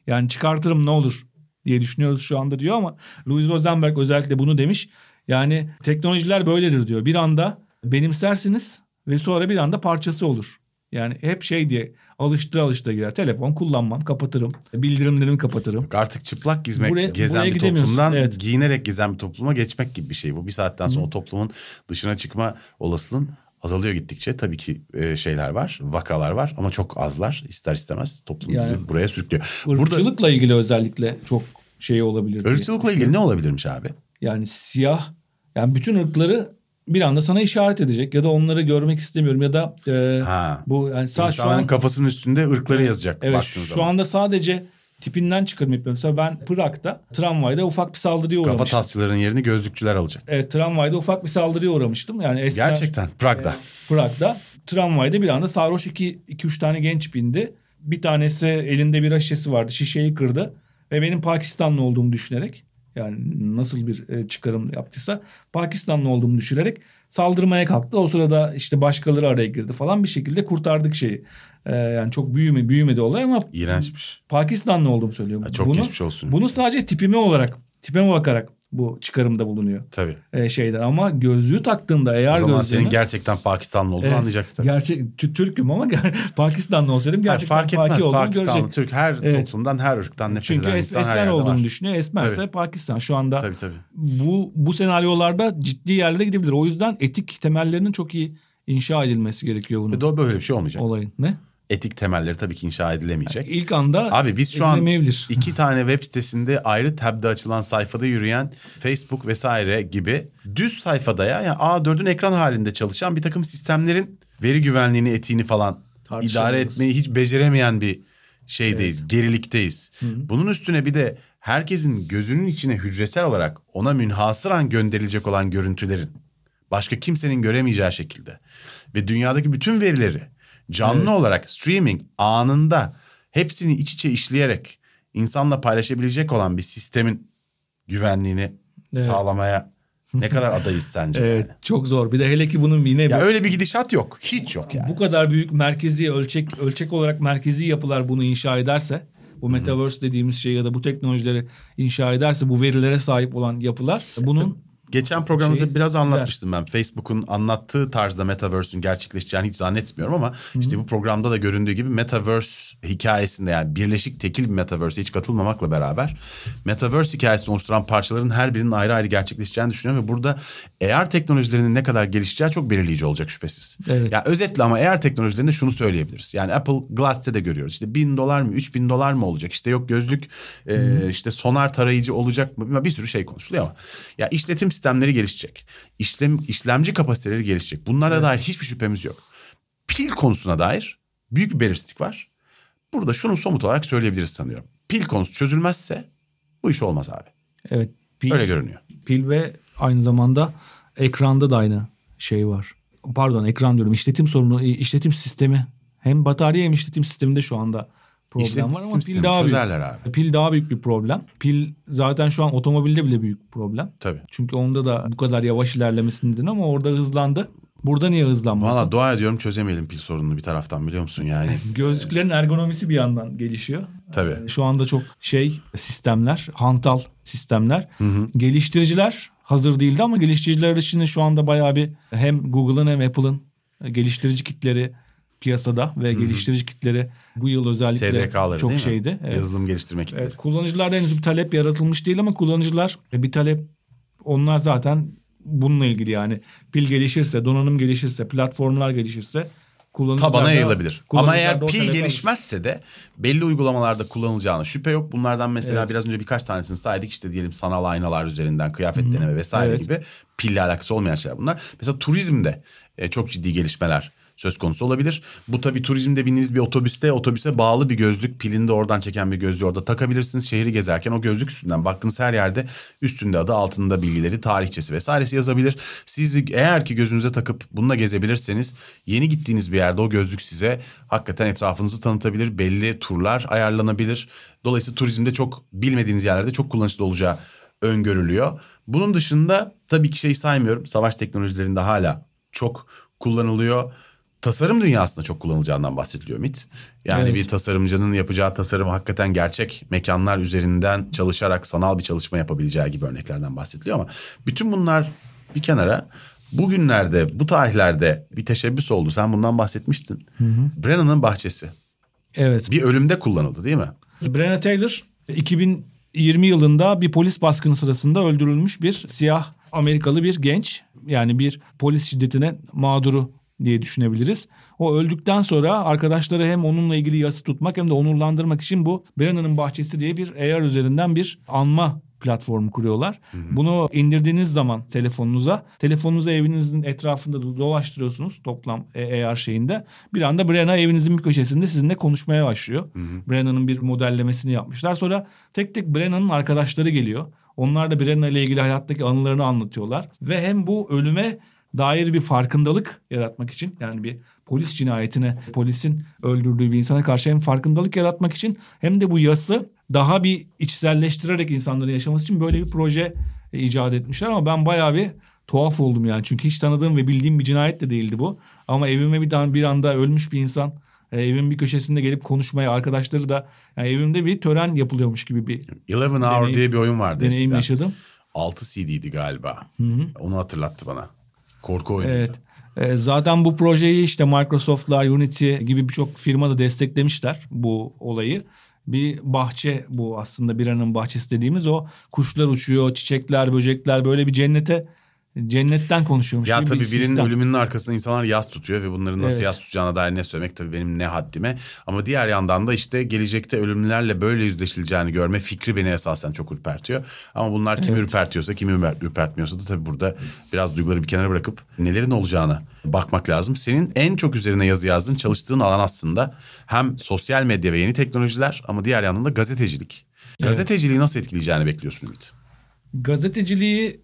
Yani çıkartırım ne olur diye düşünüyoruz şu anda diyor ama Louis Rosenberg özellikle bunu demiş. Yani teknolojiler böyledir diyor. Bir anda benimsersiniz ve sonra bir anda parçası olur. Yani hep şey diye alıştıra alıştıra girer. Telefon kullanmam, kapatırım. Bildirimlerimi kapatırım. Artık çıplak gezmek, Buraya- gezen buraya bir toplumdan evet. giyinerek gezen bir topluma geçmek gibi bir şey bu. Bir saatten sonra o toplumun dışına çıkma olasılığın azalıyor gittikçe. Tabii ki e, şeyler var, vakalar var ama çok azlar. İster istemez toplum Yani- bizi buraya sürüklüyor. Burada Irkçılıkla ilgili özellikle çok şey olabilir. diye. ırkçılıkla ilgili ne olabilirmiş abi? Yani siyah yani bütün ırkları bir anda sana işaret edecek ya da onları görmek istemiyorum ya da e, Ha. bu yani sa- şu an kafasının üstünde ırkları yazacak evet şu zaman. anda sadece tipinden çıkarım yapıyorum. Mesela ben Prag'da tramvayda ufak bir saldırıya Kafa uğramıştım. tasçıların yerini gözlükçüler alacak. Evet tramvayda ufak bir saldırıya uğramıştım. Yani esmer, Gerçekten Prag'da. Prag'da tramvayda bir anda sarhoş iki, iki üç tane genç bindi. Bir tanesi elinde bir şişesi vardı. Şişeyi kırdı. Ve benim Pakistanlı olduğumu düşünerek yani nasıl bir e, çıkarım yaptıysa Pakistanlı olduğumu düşünerek saldırmaya kalktı. O sırada işte başkaları araya girdi falan bir şekilde kurtardık şeyi. E, yani çok büyüme, büyümedi olay ama İğrençmiş. Pakistanlı olduğumu söylüyorum. Ha, çok bunu, geçmiş olsun. Bunu sadece tipime olarak, tipime bakarak bu çıkarımda bulunuyor Tabii. e, şeyden ama gözlüğü taktığında eğer O zaman gözlüğünü senin gerçekten Pakistanlı olduğunu Evet, anlayacaksın. gerçek Tü- Türk'üm ama Pakistanlı olsaydım gerçekten fark etmez Paki olduğunu Pakistanlı, görecek. Türk her Evet. toplumdan her ırktan nefret Çünkü eden es- insan her esmer yerde olduğunu var. düşünüyor. Esmerse Tabii. Pakistan şu anda Tabii tabii. bu bu senaryolarda ciddi yerlere gidebilir. O yüzden etik temellerinin çok iyi inşa edilmesi gerekiyor bunun doğru böyle bir şey olmayacak. olayın. Ne? Etik temelleri tabii ki inşa edilemeyecek. İlk anda Abi biz şu an iki tane web sitesinde ayrı tabde açılan sayfada yürüyen Facebook vesaire gibi düz sayfada ya yani A4'ün ekran halinde çalışan bir takım sistemlerin veri güvenliğini, etiğini falan idare etmeyi hiç beceremeyen bir şeydeyiz, gerilikteyiz. Bunun üstüne bir de herkesin gözünün içine hücresel olarak ona münhasıran gönderilecek olan görüntülerin başka kimsenin göremeyeceği şekilde ve dünyadaki bütün verileri canlı olarak streaming anında hepsini iç içe işleyerek insanla paylaşabilecek olan bir sistemin güvenliğini Evet. sağlamaya ne kadar adayız sence? Evet yani? çok zor. Bir de hele ki bunun yine Ya bu, öyle bir gidişat yok. Hiç yok yani. bu kadar büyük merkezi ölçek ölçek olarak merkezi yapılar bunu inşa ederse bu metaverse dediğimiz şey ya da bu teknolojileri inşa ederse bu verilere sahip olan yapılar bunun Geçen programda Şey, biraz anlatmıştım ben. Facebook'un anlattığı tarzda Metaverse'ün gerçekleşeceğini hiç zannetmiyorum ama işte bu programda da göründüğü gibi Metaverse hikayesinde yani birleşik tekil bir Metaverse'e hiç katılmamakla beraber Metaverse hikayesini oluşturan parçaların her birinin ayrı ayrı gerçekleşeceğini düşünüyorum ve burada AR teknolojilerinin ne kadar gelişeceği çok belirleyici olacak şüphesiz. Evet. Ya özetle ama AR teknolojilerinde şunu söyleyebiliriz. Yani Apple Glass'te de görüyoruz. İşte bin dolar mı, üç bin dolar mı olacak? İşte yok gözlük, e, işte sonar tarayıcı olacak mı? Bir sürü şey konuşuluyor ama. Ya işletim sistemleri gelişecek. İşlem, işlemci kapasiteleri gelişecek. Bunlara dair hiçbir şüphemiz yok. Pil konusuna dair büyük bir belirsizlik var. Burada şunu somut olarak söyleyebiliriz sanıyorum. Pil konusu çözülmezse bu iş olmaz abi. evet pil, Öyle görünüyor. pil ve aynı zamanda ekranda da aynı şey var. Pardon ekran diyorum işletim sorunu işletim sistemi hem batarya hem işletim sisteminde şu anda problem İşletim var ama pil daha büyük. abi. Pil daha büyük bir problem. Pil zaten şu an otomobilde bile büyük problem. Tabii. Çünkü onda da bu kadar yavaş ilerlemesi nedeni ama orada hızlandı. Burada niye hızlanmasın? Valla dua ediyorum çözemeyelim pil sorununu bir taraftan biliyor musun yani. Gözlüklerin ergonomisi bir yandan gelişiyor. Tabii. Şu anda çok şey sistemler, hantal sistemler. Geliştiriciler hazır değildi ama geliştiriciler için şu anda bayağı bir hem Google'ın hem Apple'ın geliştirici kitleri piyasada ve geliştirici kitleri bu yıl özellikle SDK'ları çok mi? şeydi. Evet. Yazılım geliştirme kitleri. Evet, kullanıcılarda henüz bir talep yaratılmış değil ama kullanıcılar e, bir talep onlar zaten bununla ilgili yani pil gelişirse, donanım gelişirse, platformlar gelişirse tabana yayılabilir. Ama eğer pil gelişmezse de belli uygulamalarda kullanılacağına şüphe yok. Bunlardan mesela Evet. biraz önce birkaç tanesini saydık işte diyelim sanal aynalar üzerinden kıyafet deneme vesaire Evet. gibi pille alakası olmayan şeyler bunlar. Mesela turizmde e, çok ciddi gelişmeler söz konusu olabilir. Bu tabii turizmde bindiğiniz bir otobüste otobüse bağlı bir gözlük pilini de oradan çeken bir gözlüğü orada takabilirsiniz. Şehri gezerken o gözlük üstünden baktığınız her yerde üstünde adı altında bilgileri tarihçesi vesairesi yazabilir. Siz eğer ki gözünüze takıp bununla gezebilirseniz yeni gittiğiniz bir yerde o gözlük size hakikaten etrafınızı tanıtabilir. Belli turlar ayarlanabilir. Dolayısıyla turizmde çok bilmediğiniz yerlerde çok kullanışlı olacağı öngörülüyor. Bunun dışında tabii ki şey saymıyorum. Savaş teknolojilerinde hala çok kullanılıyor. Tasarım dünyasında çok kullanılacağından bahsediliyor MIT. Yani Evet. bir tasarımcının yapacağı tasarım hakikaten gerçek mekanlar üzerinden çalışarak sanal bir çalışma yapabileceği gibi örneklerden bahsediliyor ama bütün bunlar bir kenara bugünlerde bu tarihlerde bir teşebbüs oldu. Sen bundan bahsetmiştin. Brennan'ın bahçesi Evet. bir ölümde kullanıldı değil mi? Breonna Taylor 2020 yılında bir polis baskını sırasında öldürülmüş bir siyah Amerikalı bir genç. Yani bir polis şiddetine mağduru diye düşünebiliriz. O öldükten sonra arkadaşları hem onunla ilgili yası tutmak hem de onurlandırmak için bu Brennan'ın Bahçesi diye bir AR üzerinden bir anma platformu kuruyorlar. Bunu indirdiğiniz zaman telefonunuza, telefonunuzu evinizin etrafında dolaştırıyorsunuz toplam AR şeyinde. Bir anda Brenna evinizin bir köşesinde sizinle konuşmaya başlıyor. Brenna'nın bir modellemesini yapmışlar. Sonra tek tek Brenna'nın arkadaşları geliyor. Onlar da Brenna ile ilgili hayattaki anılarını anlatıyorlar. Ve hem bu ölüme dair bir farkındalık yaratmak için yani bir polis cinayetine polisin öldürdüğü bir insana karşı hem farkındalık yaratmak için hem de bu yası daha bir içselleştirerek insanların yaşaması için böyle bir proje e, icat etmişler ama ben bayağı bir tuhaf oldum yani çünkü hiç tanıdığım ve bildiğim bir cinayet de değildi bu ama evime bir bir anda ölmüş bir insan e, evin bir köşesinde gelip konuşmaya arkadaşları da yani evimde bir tören yapılıyormuş gibi bir Eleven Hour Deneyim- diye bir oyun vardı deneyim eskiden. yaşadım. 6 CD'di galiba. Onu hatırlattı bana. Korku oyunu. Evet. E, zaten bu projeyi işte Microsoft'lar, Unity gibi birçok firma da desteklemişler bu olayı. Bir bahçe bu aslında bir bahçesi dediğimiz o kuşlar uçuyor, çiçekler, böcekler böyle bir cennete cennetten konuşuyormuş Ya tabii bir birinin sistem. ölümünün arkasında insanlar yas tutuyor ve bunların nasıl Evet. yas tutacağına dair ne söylemek tabii benim ne haddime. Ama diğer yandan da işte gelecekte ölümlerle böyle yüzleşileceğini görme fikri beni esasen çok ürpertiyor. Ama bunlar kimi ürpertiyorsa kimi ürper- ürpertmiyorsa da tabii burada biraz duyguları bir kenara bırakıp nelerin olacağına bakmak lazım. Senin en çok üzerine yazı yazdığın çalıştığın alan aslında hem sosyal medya ve yeni teknolojiler ama diğer yandan da gazetecilik. Gazeteciliği nasıl etkileyeceğini bekliyorsun Ümit? Gazeteciliği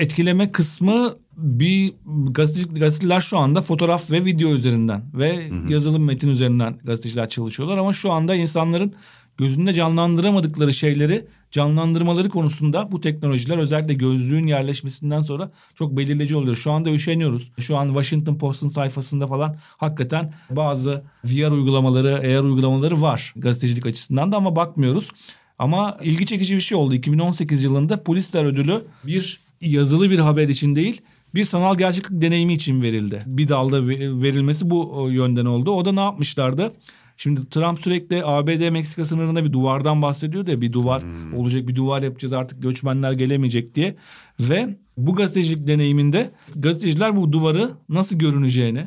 etkileme kısmı bir gazetecilik, gazeteler şu anda fotoğraf ve video üzerinden ve yazılım metin üzerinden gazeteciler çalışıyorlar ama şu anda insanların gözünde canlandıramadıkları şeyleri canlandırmaları konusunda bu teknolojiler özellikle gözlüğün yerleşmesinden sonra çok belirleyici oluyor. Şu anda üşeniyoruz. Şu an Washington Post'un sayfasında falan hakikaten bazı VR uygulamaları, AR uygulamaları var gazetecilik açısından da ama bakmıyoruz. Ama ilgi çekici bir şey oldu. 2018 yılında Pulitzer ödülü bir yazılı bir haber için değil bir sanal gerçeklik deneyimi için verildi. Bir dalda ve- verilmesi bu yönden oldu. O da ne yapmışlardı? Şimdi Trump sürekli ABD Meksika sınırında bir duvardan bahsediyordu ya bir duvar olacak bir duvar yapacağız artık göçmenler gelemeyecek diye. Ve bu gazetecilik deneyiminde gazeteciler bu duvarı nasıl görüneceğini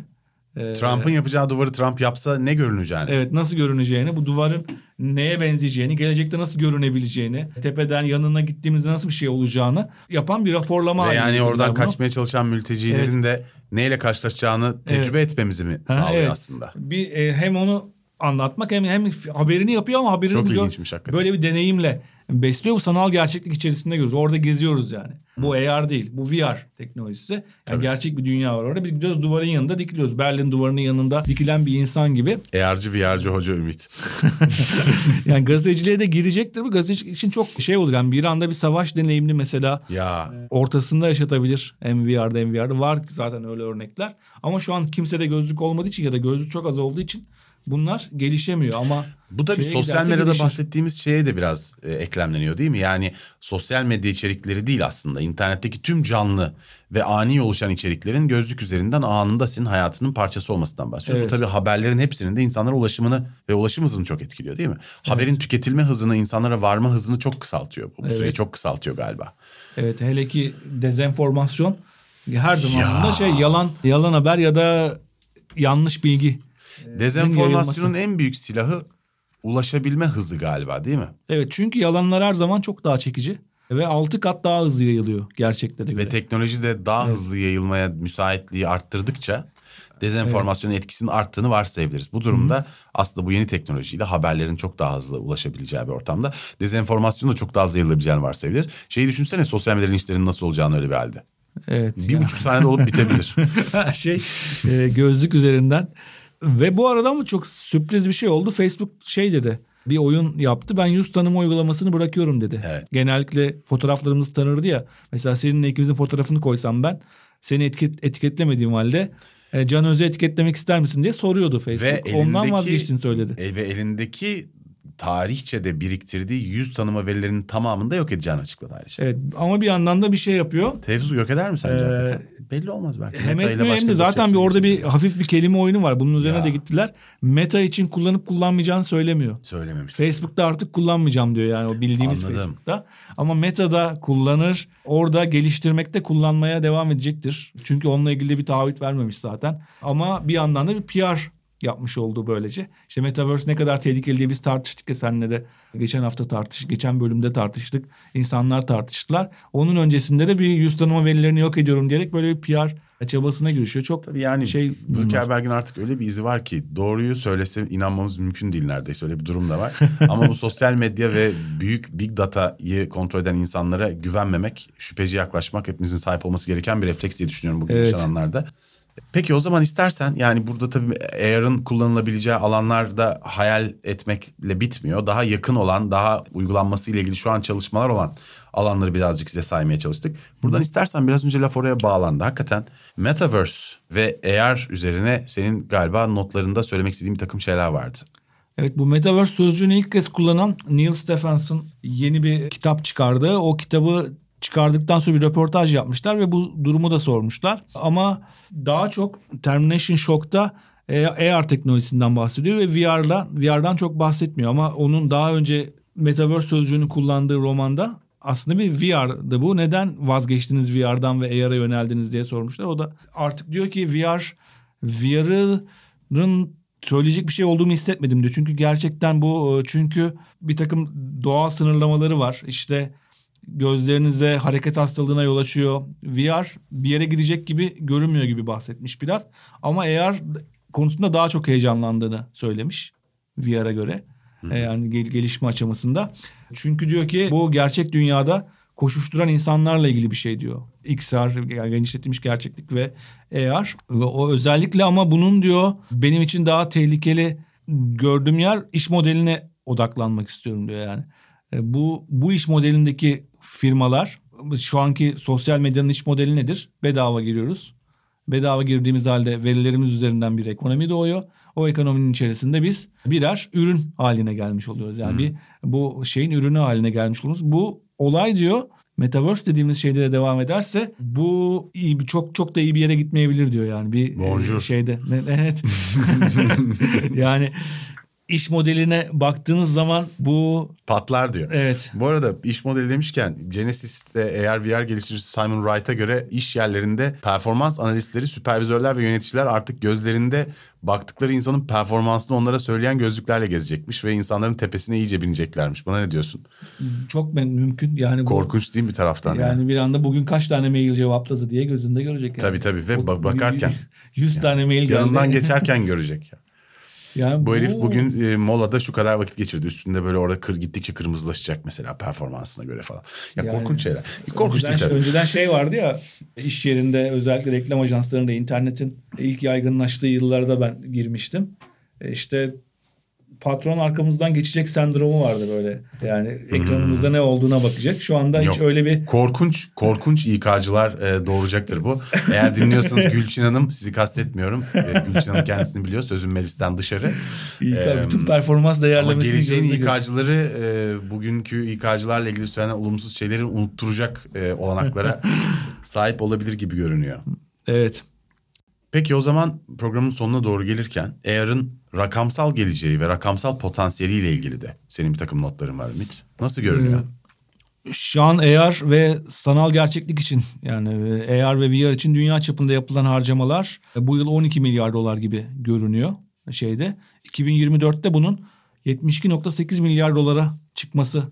Trump'ın yapacağı duvarı Trump yapsa ne görüneceğini. Evet nasıl görüneceğini, bu duvarın neye benzeyeceğini, gelecekte nasıl görünebileceğini, tepeden yanına gittiğimizde nasıl bir şey olacağını yapan bir raporlama Ve yani oradan bunu. kaçmaya çalışan mültecilerin de neyle karşılaşacağını tecrübe etmemizi mi Ha, sağlıyor evet. aslında? Bir e, hem onu anlatmak hem hem haberini yapıyor ama haberini Çok gör- ilginçmiş hakikaten. böyle bir deneyimle besliyor. Bu sanal gerçeklik içerisinde görüyoruz. Orada geziyoruz yani. Bu AR değil. Bu VR teknolojisi. Yani Tabii. gerçek bir dünya var orada. Biz gidiyoruz duvarın yanında dikiliyoruz. Berlin duvarının yanında dikilen bir insan gibi. ER'cı VR'cı hoca Ümit. Yani gazeteciliğe de girecektir. Bu gazetecilik için çok şey olur. Yani bir anda bir savaş deneyimli mesela Ya ortasında yaşatabilir. Hem VR'da hem VR'da. Var zaten öyle örnekler. Ama şu an kimsede gözlük olmadığı için ya da gözlük çok az olduğu için bunlar gelişemiyor ama bu da bir sosyal medyada gelişir. bahsettiğimiz şeye de biraz e, eklemleniyor değil mi? Yani sosyal medya içerikleri değil aslında. İnternetteki tüm canlı ve ani oluşan içeriklerin gözlük üzerinden anında senin hayatının parçası olmasından bahsediyor. Evet. Bu tabii haberlerin hepsinin de insanlara ulaşımını ve ulaşım hızını çok etkiliyor değil mi? Haberin tüketilme hızını, insanlara varma hızını çok kısaltıyor. Bu süreyi Evet. çok kısaltıyor galiba. Evet hele ki dezenformasyon her zaman da şey yalan yalan haber ya da yanlış bilgi. Dezenformasyonun yayılması. en büyük silahı ulaşabilme hızı galiba değil mi? Evet çünkü yalanlar her zaman çok daha çekici ve altı kat daha hızlı yayılıyor gerçeklere göre. Ve teknoloji de daha hızlı yayılmaya müsaitliği arttırdıkça dezenformasyonun etkisinin arttığını varsayabiliriz. Bu durumda aslında bu yeni teknolojiyle haberlerin çok daha hızlı ulaşabileceği bir ortamda dezenformasyonun da çok daha hızlı yayılabileceğini varsayabiliriz. Şeyi düşünsene sosyal medyanın işlerinin nasıl olacağını öyle bir halde. evet. Bir ya. buçuk saniyede olup bitebilir. şey e, gözlük üzerinden. Ve bu arada mı çok sürpriz bir şey oldu. Facebook şey dedi. Bir oyun yaptı. Ben yüz tanıma uygulamasını bırakıyorum dedi. Evet. Genellikle fotoğraflarımızı tanırdı ya. Mesela seninle ikimizin fotoğrafını koysam ben seni etiket, etiketlemediğim halde e, Can Öz'ü etiketlemek ister misin diye soruyordu Facebook. Ve Ondan elindeki- vazgeçtiğini söyledi. E, ve elindeki tarihçe de biriktirdiği yüz tanıma verilerinin tamamını da yok edeceğini açıkladı ayrıca. Evet ama bir yandan da bir şey yapıyor. Tevzu yok eder mi sence Ee, hakikaten? Belli olmaz belki. Hem Meta ile etmiyor hem de zaten bir orada bir hafif bir kelime oyunu var. Bunun üzerine Ya. de gittiler. Meta için kullanıp kullanmayacağını söylemiyor. Söylememiş. Facebook'ta artık kullanmayacağım diyor yani o bildiğimiz Anladım. Facebook'ta. Ama Meta'da kullanır. Orada geliştirmekte kullanmaya devam edecektir. Çünkü onunla ilgili bir taahhüt vermemiş zaten. Ama bir yandan da bir PR yapmış olduğu böylece. İşte Metaverse ne kadar tehlikeli diye biz tartıştık ya seninle de geçen hafta tartıştık. Geçen bölümde tartıştık. İnsanlar tartıştılar. Onun öncesinde de bir yüz tanıma verilerini yok ediyorum diyerek böyle bir PR çabasına girişiyor. Çok Tabii yani şey. Zuckerberg'in artık öyle bir izi var ki doğruyu söylese inanmamız mümkün değil neredeyse öyle bir durum da var. Ama bu sosyal medya ve büyük big data'yı kontrol eden insanlara güvenmemek, şüpheci yaklaşmak hepimizin sahip olması gereken bir refleks diye düşünüyorum bugün Evet. yaşananlarda. Peki o zaman istersen yani burada tabii AR'ın kullanılabileceği alanlarda hayal etmekle bitmiyor. Daha yakın olan, daha uygulanması ile ilgili şu an çalışmalar olan alanları birazcık size saymaya çalıştık. Buradan istersen biraz önce laf oraya bağlandı. Hakikaten Metaverse ve AR üzerine senin galiba notlarında söylemek istediğin bir takım şeyler vardı. Evet bu Metaverse sözcüğünü ilk kez kullanan Neil Stephenson yeni bir kitap çıkardı. O kitabı çıkardıktan sonra bir röportaj yapmışlar ve bu durumu da sormuşlar. Ama daha çok Termination Shock'ta AR teknolojisinden bahsediyor ve VR'la VR'dan çok bahsetmiyor ama onun daha önce Metaverse sözcüğünü kullandığı romanda aslında bir VR'dı bu. Neden vazgeçtiniz VR'dan ve AR'a yöneldiniz diye sormuşlar. O da artık diyor ki VR VR'ın söyleyecek bir şey olduğunu hissetmedim diyor. Çünkü gerçekten bu e, çünkü bir takım doğal sınırlamaları var. İşte gözlerinize hareket hastalığına yol açıyor. VR bir yere gidecek gibi görünmüyor gibi bahsetmiş biraz. Ama AR konusunda daha çok heyecanlandığını söylemiş VR'a göre. Hı. Yani gel- gelişme aşamasında. Çünkü diyor ki bu gerçek dünyada koşuşturan insanlarla ilgili bir şey diyor. XR yani genişletilmiş gerçeklik ve AR. Ve o özellikle ama bunun diyor benim için daha tehlikeli gördüğüm yer iş modeline odaklanmak istiyorum diyor yani. E, bu bu iş modelindeki firmalar şu anki sosyal medyanın iş modeli nedir? Bedava giriyoruz. Bedava girdiğimiz halde verilerimiz üzerinden bir ekonomi doğuyor. O ekonominin içerisinde biz birer ürün haline gelmiş oluyoruz. Yani hmm. bir bu şeyin ürünü haline gelmiş oluyoruz. Bu olay diyor Metaverse dediğimiz şeyde de devam ederse bu iyi bir çok çok da iyi bir yere gitmeyebilir diyor yani bir Bonjour. şeyde. Evet. yani iş modeline baktığınız zaman bu patlar diyor. Evet. Bu arada iş modeli demişken Genesis'te eğer VR geliştiricisi Simon Wright'a göre iş yerlerinde performans analistleri, süpervizörler ve yöneticiler artık gözlerinde baktıkları insanın performansını onlara söyleyen gözlüklerle gezecekmiş ve insanların tepesine iyice bineceklermiş. Buna ne diyorsun? Çok mümkün. Yani bu, korkunç değil bir taraftan. Yani, yani bir anda bugün kaç tane mail cevapladı diye gözünde görecek. Yani. Tabii tabii ve o, bakarken 100 tane mail yanından geçerken görecek. Yani. Yani bu, bu herif bugün e, molada şu kadar vakit geçirdi. Üstünde böyle orada kır, gittikçe kırmızılaşacak mesela performansına göre falan. Ya yani, korkunç şeyler. Korkunç önceden, değil önceden şey vardı ya iş yerinde özellikle reklam ajanslarında internetin ilk yaygınlaştığı yıllarda ben girmiştim. E işte patron arkamızdan geçecek sendromu vardı böyle. Yani ekranımızda hmm. ne olduğuna bakacak. Şu anda Yok. hiç öyle bir... Korkunç, korkunç İK'cılar e, doğuracaktır bu. Eğer dinliyorsanız Gülçin Hanım, sizi kastetmiyorum. E, Gülçin Hanım kendisini biliyor. Sözüm Melis'ten dışarı. İK, e, bütün performans değerlemesini... Ama geleceğin İK'cıları e, bugünkü İK'cılarla ilgili söylenen olumsuz şeyleri unutturacak e, olanaklara sahip olabilir gibi görünüyor. Evet. Peki o zaman programın sonuna doğru gelirken AR'ın rakamsal geleceği ve rakamsal potansiyeliyle ilgili de senin bir takım notların var Ümit. Nasıl görünüyor? Ee, şu an AR ve sanal gerçeklik için yani e, AR ve VR için dünya çapında yapılan harcamalar e, bu yıl 12 milyar dolar gibi görünüyor şeyde. 2024'te bunun 72.8 milyar dolara çıkması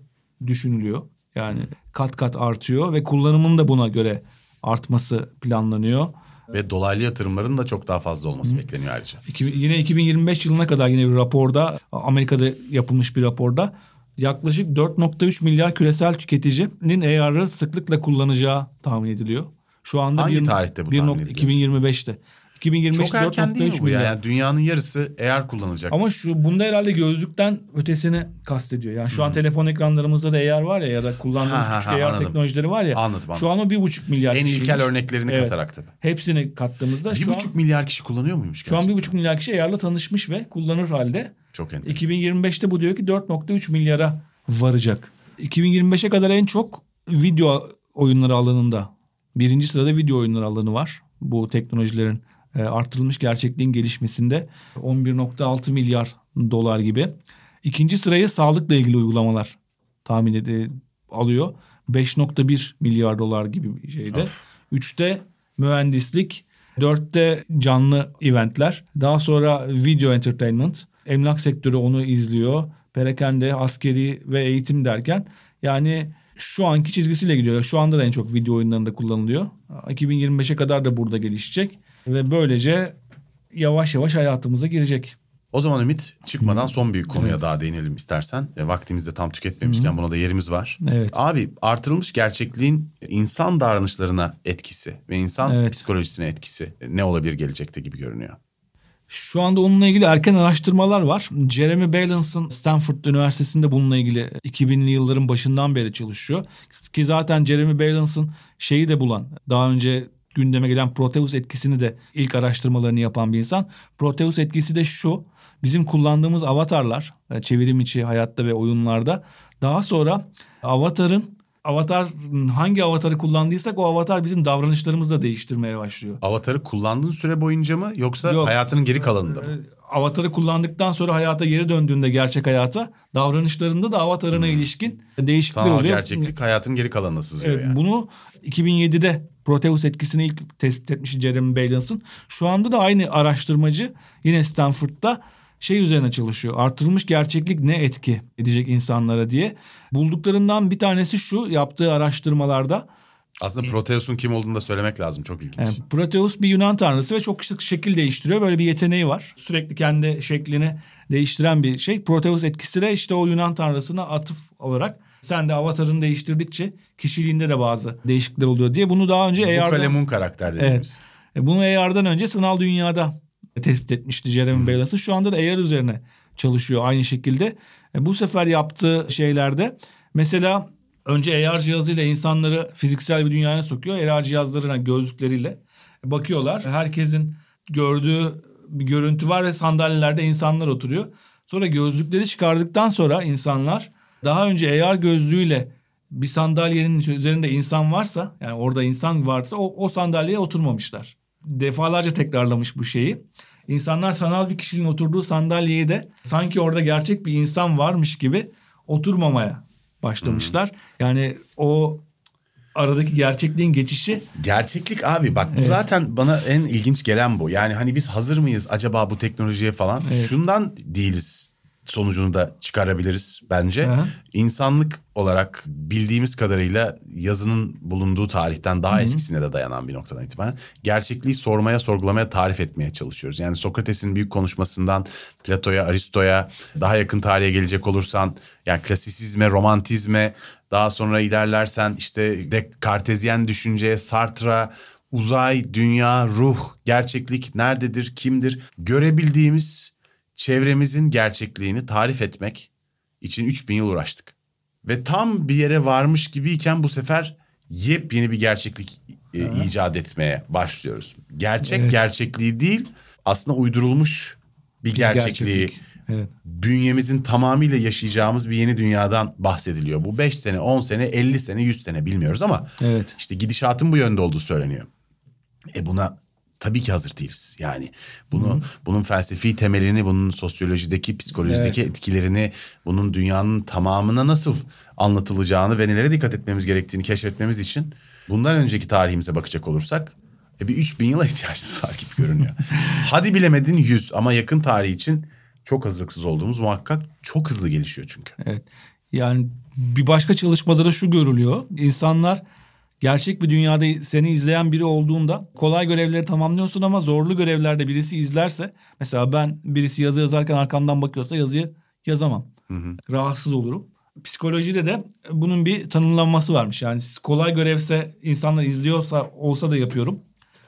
düşünülüyor. Yani kat kat artıyor ve kullanımın da buna göre artması planlanıyor. Ve dolaylı yatırımların da çok daha fazla olması Hı. bekleniyor ayrıca. Yine 2025 yılına kadar yine bir raporda Amerika'da yapılmış bir raporda yaklaşık 4.3 milyar küresel tüketicinin AR'ı sıklıkla kullanacağı tahmin ediliyor. Şu anda Hangi bir, tarihte bu bir tahmin ediliyor? 2025'te. 2025 Çok erken değil mi bu ya? Yani dünyanın yarısı AR kullanacak. Ama şu bunda herhalde gözlükten ötesini kastediyor. Yani şu hmm. an telefon ekranlarımızda da AR var ya ya da kullandığımız ha, küçük ha, anladım. teknolojileri var ya. Anladım, anladım. Şu an o bir buçuk milyar En ilkel örneklerini evet. katarak tabii. Hepsini kattığımızda bir buçuk an, milyar kişi kullanıyor muymuş? Gerçekten? Şu an bir buçuk milyar kişi AR'la tanışmış ve kullanır halde. Çok enteresan. 2025'te bu diyor ki 4.3 milyara varacak. 2025'e kadar en çok video oyunları alanında birinci sırada video oyunları alanı var. Bu teknolojilerin e, artırılmış gerçekliğin gelişmesinde 11.6 milyar dolar gibi. İkinci sırayı sağlıkla ilgili uygulamalar tahmin ed- alıyor. 5.1 milyar dolar gibi bir şeyde. Of. Üçte mühendislik, dörtte canlı eventler. Daha sonra video entertainment. Emlak sektörü onu izliyor. Perakende, askeri ve eğitim derken yani şu anki çizgisiyle gidiyor. Şu anda da en çok video oyunlarında kullanılıyor. 2025'e kadar da burada gelişecek. Ve böylece yavaş yavaş hayatımıza girecek. O zaman Ümit çıkmadan son bir konuya evet. daha değinelim istersen. E, vaktimizi de tam tüketmemişken Hı. buna da yerimiz var. Evet. Abi artırılmış gerçekliğin insan davranışlarına etkisi ve insan evet. psikolojisine etkisi ne olabilir gelecekte gibi görünüyor. Şu anda onunla ilgili erken araştırmalar var. Jeremy Balance'ın Stanford Üniversitesi'nde bununla ilgili 2000'li yılların başından beri çalışıyor. Ki zaten Jeremy Balance'ın şeyi de bulan, daha önce gündeme gelen Proteus etkisini de ilk araştırmalarını yapan bir insan. Proteus etkisi de şu. Bizim kullandığımız avatarlar e, çevrim içi hayatta ve oyunlarda daha sonra avatarın avatar hangi avatarı kullandıysak o avatar bizim davranışlarımızı da değiştirmeye başlıyor. Avatarı kullandığın süre boyunca mı yoksa Yok. hayatının geri kalanında mı? Avatarı kullandıktan sonra hayata geri döndüğünde gerçek hayata davranışlarında da avatarına ilişkin değişiklikler Sanal oluyor. gerçeklik hayatın geri kalanına sızıyor Evet, yani. bunu 2007'de Proteus etkisini ilk tespit etmiş Jeremy Bailenson. Şu anda da aynı araştırmacı yine Stanford'da şey üzerine çalışıyor. Artırılmış gerçeklik ne etki edecek insanlara diye. Bulduklarından bir tanesi şu yaptığı araştırmalarda Aslında Proteus'un kim olduğunu da söylemek lazım. Çok ilginç. yani Proteus bir Yunan tanrısı ve çok şekil değiştiriyor. Böyle bir yeteneği var. Sürekli kendi şeklini değiştiren bir şey. Proteus etkisi de işte o Yunan tanrısına atıf olarak sen de avatarını değiştirdikçe kişiliğinde de bazı değişiklikler oluyor diye. Bunu daha önce Bu AR'da... kalemun karakter dediğimiz. Evet. E, Bunu AR'dan önce sanal dünyada tespit etmişti Jeremy Bailenson. Şu anda da AR üzerine çalışıyor aynı şekilde. E, Bu sefer yaptığı şeylerde mesela önce AR cihazıyla insanları fiziksel bir dünyaya sokuyor. AR cihazlarına gözlükleriyle bakıyorlar. Herkesin gördüğü bir görüntü var ve sandalyelerde insanlar oturuyor. Sonra gözlükleri çıkardıktan sonra insanlar daha önce AR gözlüğüyle bir sandalyenin üzerinde insan varsa yani orada insan varsa o, o sandalyeye oturmamışlar. Defalarca tekrarlamış bu şeyi. İnsanlar sanal bir kişinin oturduğu sandalyeye de sanki orada gerçek bir insan varmış gibi oturmamaya başlamışlar. Yani o aradaki gerçekliğin geçişi Gerçeklik abi bak bu zaten bana en ilginç gelen bu. Yani hani biz hazır mıyız acaba bu teknolojiye falan? Şundan değiliz sonucunu da çıkarabiliriz bence. Hı hı. İnsanlık olarak bildiğimiz kadarıyla yazının bulunduğu tarihten daha eskisine de dayanan bir noktadan itibaren gerçekliği sormaya, sorgulamaya, tarif etmeye çalışıyoruz. Yani Sokrates'in büyük konuşmasından Plato'ya, Aristo'ya daha yakın tarihe gelecek olursan yani klasisizme, romantizme daha sonra ilerlersen işte de kartezyen düşünceye, Sartre'a, uzay, dünya, ruh, gerçeklik nerededir, kimdir görebildiğimiz çevremizin gerçekliğini tarif etmek için 3000 yıl uğraştık. Ve tam bir yere varmış gibiyken bu sefer yepyeni bir gerçeklik e, icat etmeye başlıyoruz. Gerçek Evet. gerçekliği değil aslında uydurulmuş bir gerçekliği gerçeklik. Evet. bünyemizin tamamıyla yaşayacağımız bir yeni dünyadan bahsediliyor. Bu 5 sene, 10 sene, 50 sene, 100 sene bilmiyoruz ama Evet. işte gidişatın bu yönde olduğu söyleniyor. E buna tabii ki hazır değiliz. Yani bunu bunun felsefi temelini, bunun sosyolojideki, psikolojideki etkilerini, bunun dünyanın tamamına nasıl anlatılacağını ve nelere dikkat etmemiz gerektiğini keşfetmemiz için bundan önceki tarihimize bakacak olursak e bir 3000 yıla ihtiyacımız var gibi görünüyor. Hadi bilemedin 100 ama yakın tarih için çok hazırlıksız olduğumuz muhakkak çok hızlı gelişiyor çünkü. Evet. Yani bir başka çalışmada da şu görülüyor. İnsanlar gerçek bir dünyada seni izleyen biri olduğunda kolay görevleri tamamlıyorsun ama zorlu görevlerde birisi izlerse mesela ben birisi yazı yazarken arkamdan bakıyorsa yazıyı yazamam. Rahatsız olurum. Psikolojide de bunun bir tanımlanması varmış. Yani kolay görevse insanlar izliyorsa olsa da yapıyorum.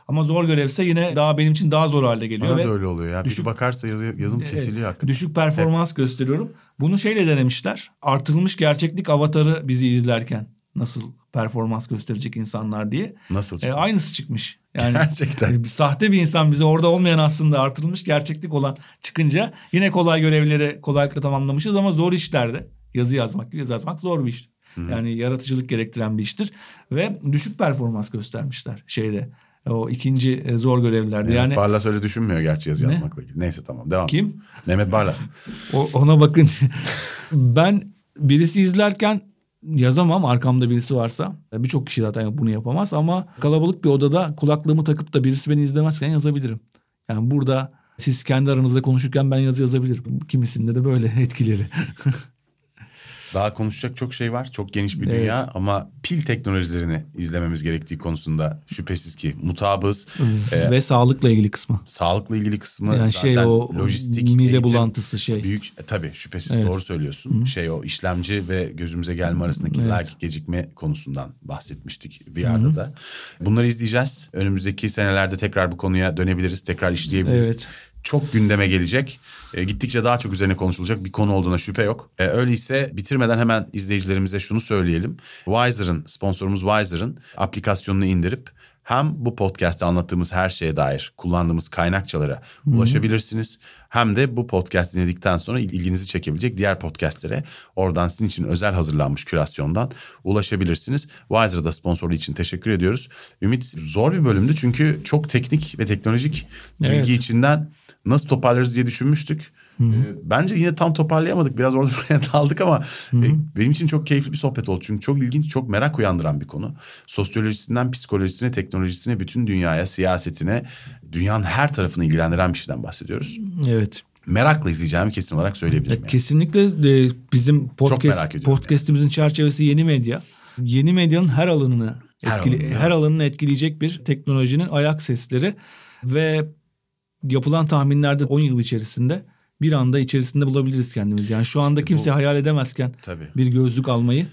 Ama zor görevse yine daha benim için daha zor hale geliyor. Bana ve da öyle oluyor ya. düşük- Bir bakarsa yazı, yazım kesiliyor hakikaten. Düşük performans gösteriyorum. Bunu şeyle denemişler. Artırılmış gerçeklik avatarı bizi izlerken nasıl performans gösterecek insanlar diye. Nasıl E, çıkmış? aynısı çıkmış. Yani Gerçekten. bir sahte bir insan bize orada olmayan aslında artırılmış gerçeklik olan çıkınca yine kolay görevleri kolaylıkla tamamlamışız ama zor işlerde yazı yazmak gibi yazı yazmak zor bir iştir. Yani yaratıcılık gerektiren bir iştir ve düşük performans göstermişler şeyde o ikinci e, zor görevlerde. Mehmet yani Barlas öyle düşünmüyor gerçi yazı Ne? yazmakla ilgili. Neyse tamam devam. kim? Mehmet Barlas. O, ona bakın ben birisi izlerken yazamam arkamda birisi varsa. Birçok kişi zaten bunu yapamaz ama kalabalık bir odada kulaklığımı takıp da birisi beni izlemezken yazabilirim. Yani burada siz kendi aranızda konuşurken ben yazı yazabilirim. Kimisinde de böyle etkileri. Daha konuşacak çok şey var. Çok geniş bir Evet. dünya ama pil teknolojilerini izlememiz gerektiği konusunda şüphesiz ki mutabız. Ee, Ve sağlıkla ilgili kısmı. sağlıkla ilgili kısmı Yani zaten şey o lojistik, mide eğitim, bulantısı şey. Büyük e, tabii şüphesiz Evet. doğru söylüyorsun. Şey o işlemci ve gözümüze gelme arasındaki Evet. lag gecikme konusundan bahsetmiştik VR'da da. Bunları izleyeceğiz. Önümüzdeki senelerde tekrar bu konuya dönebiliriz. Tekrar işleyebiliriz. Evet. Çok gündeme gelecek. E, gittikçe daha çok üzerine konuşulacak bir konu olduğuna şüphe yok. E, öyleyse bitirmeden hemen izleyicilerimize şunu söyleyelim. Wiser'ın, sponsorumuz Wiser'ın aplikasyonunu indirip hem bu podcast'te anlattığımız her şeye dair kullandığımız kaynakçalara ulaşabilirsiniz. Hem de bu podcast dinledikten sonra ilginizi çekebilecek diğer podcastlere oradan sizin için özel hazırlanmış kürasyondan ulaşabilirsiniz. Wiser'a da sponsorluğu için teşekkür ediyoruz. Ümit zor bir bölümdü çünkü çok teknik ve teknolojik Evet. bilgi içinden nasıl toparlarız diye düşünmüştük. Ee, Bence yine tam toparlayamadık. Biraz orada buraya daldık ama e, benim için çok keyifli bir sohbet oldu. Çünkü çok ilginç, çok merak uyandıran bir konu. Sosyolojisinden psikolojisine, teknolojisine, bütün dünyaya, siyasetine, dünyanın her tarafını ilgilendiren bir şeyden bahsediyoruz. Evet. Merakla izleyeceğimi kesin olarak söyleyebilirim. yani. Kesinlikle e, bizim podcast, podcast'imizin çerçevesi yeni medya. Yeni medyanın her alanını Her etkile- alanını, her alanını etkileyecek bir teknolojinin ayak sesleri ve yapılan tahminlerde 10 yıl içerisinde bir anda içerisinde bulabiliriz kendimizi. Yani şu anda İşte kimse bu- hayal edemezken Tabii. bir gözlük almayı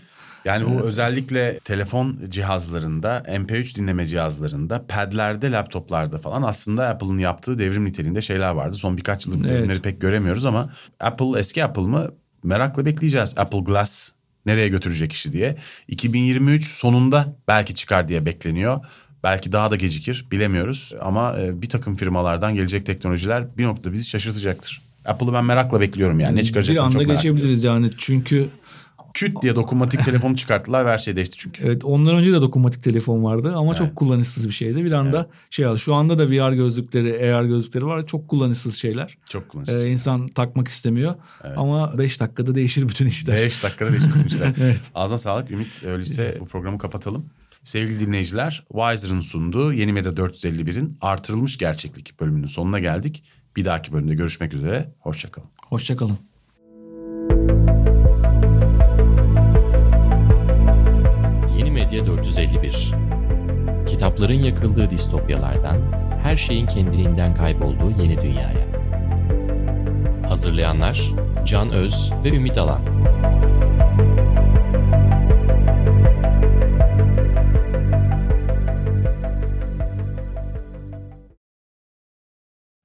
Yani bu özellikle telefon cihazlarında, MP3 dinleme cihazlarında, padlerde, laptoplarda falan aslında Apple'ın yaptığı devrim niteliğinde şeyler vardı. Son birkaç yıldır Evet. devrimleri pek göremiyoruz ama Apple eski Apple mı? Merakla bekleyeceğiz. Apple Glass nereye götürecek işi diye. 2023 sonunda belki çıkar diye bekleniyor. Belki daha da gecikir bilemiyoruz ama e, bir takım firmalardan gelecek teknolojiler bir noktada bizi şaşırtacaktır. Apple'ı ben merakla bekliyorum yani ne bir çıkaracaklarını anda çok merak ediyorum. geçebiliriz yani çünkü Küt diye dokunmatik telefonu çıkarttılar ve her şey değişti çünkü. Evet ondan önce de dokunmatik telefon vardı ama Evet. çok kullanışsız bir şeydi. Bir anda şey aldı. Şu anda da VR gözlükleri, AR gözlükleri var. Çok kullanışsız şeyler. Çok kullanışsız. Ee, insan takmak istemiyor. Ama 5 dakikada değişir bütün işler. 5 dakikada değişmişler. Evet. Ağzına sağlık Ümit. Öyleyse bu programı kapatalım. Sevgili dinleyiciler, Wiser'ın sunduğu Yeni Medya 451'in artırılmış gerçeklik bölümünün sonuna geldik. Bir dahaki bölümde görüşmek üzere. Hoşçakalın. Hoşçakalın. Yeni Medya 451 Kitapların yakıldığı distopyalardan, her şeyin kendiliğinden kaybolduğu yeni dünyaya. Hazırlayanlar Can Öz ve Ümit Alan.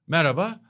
Merhaba.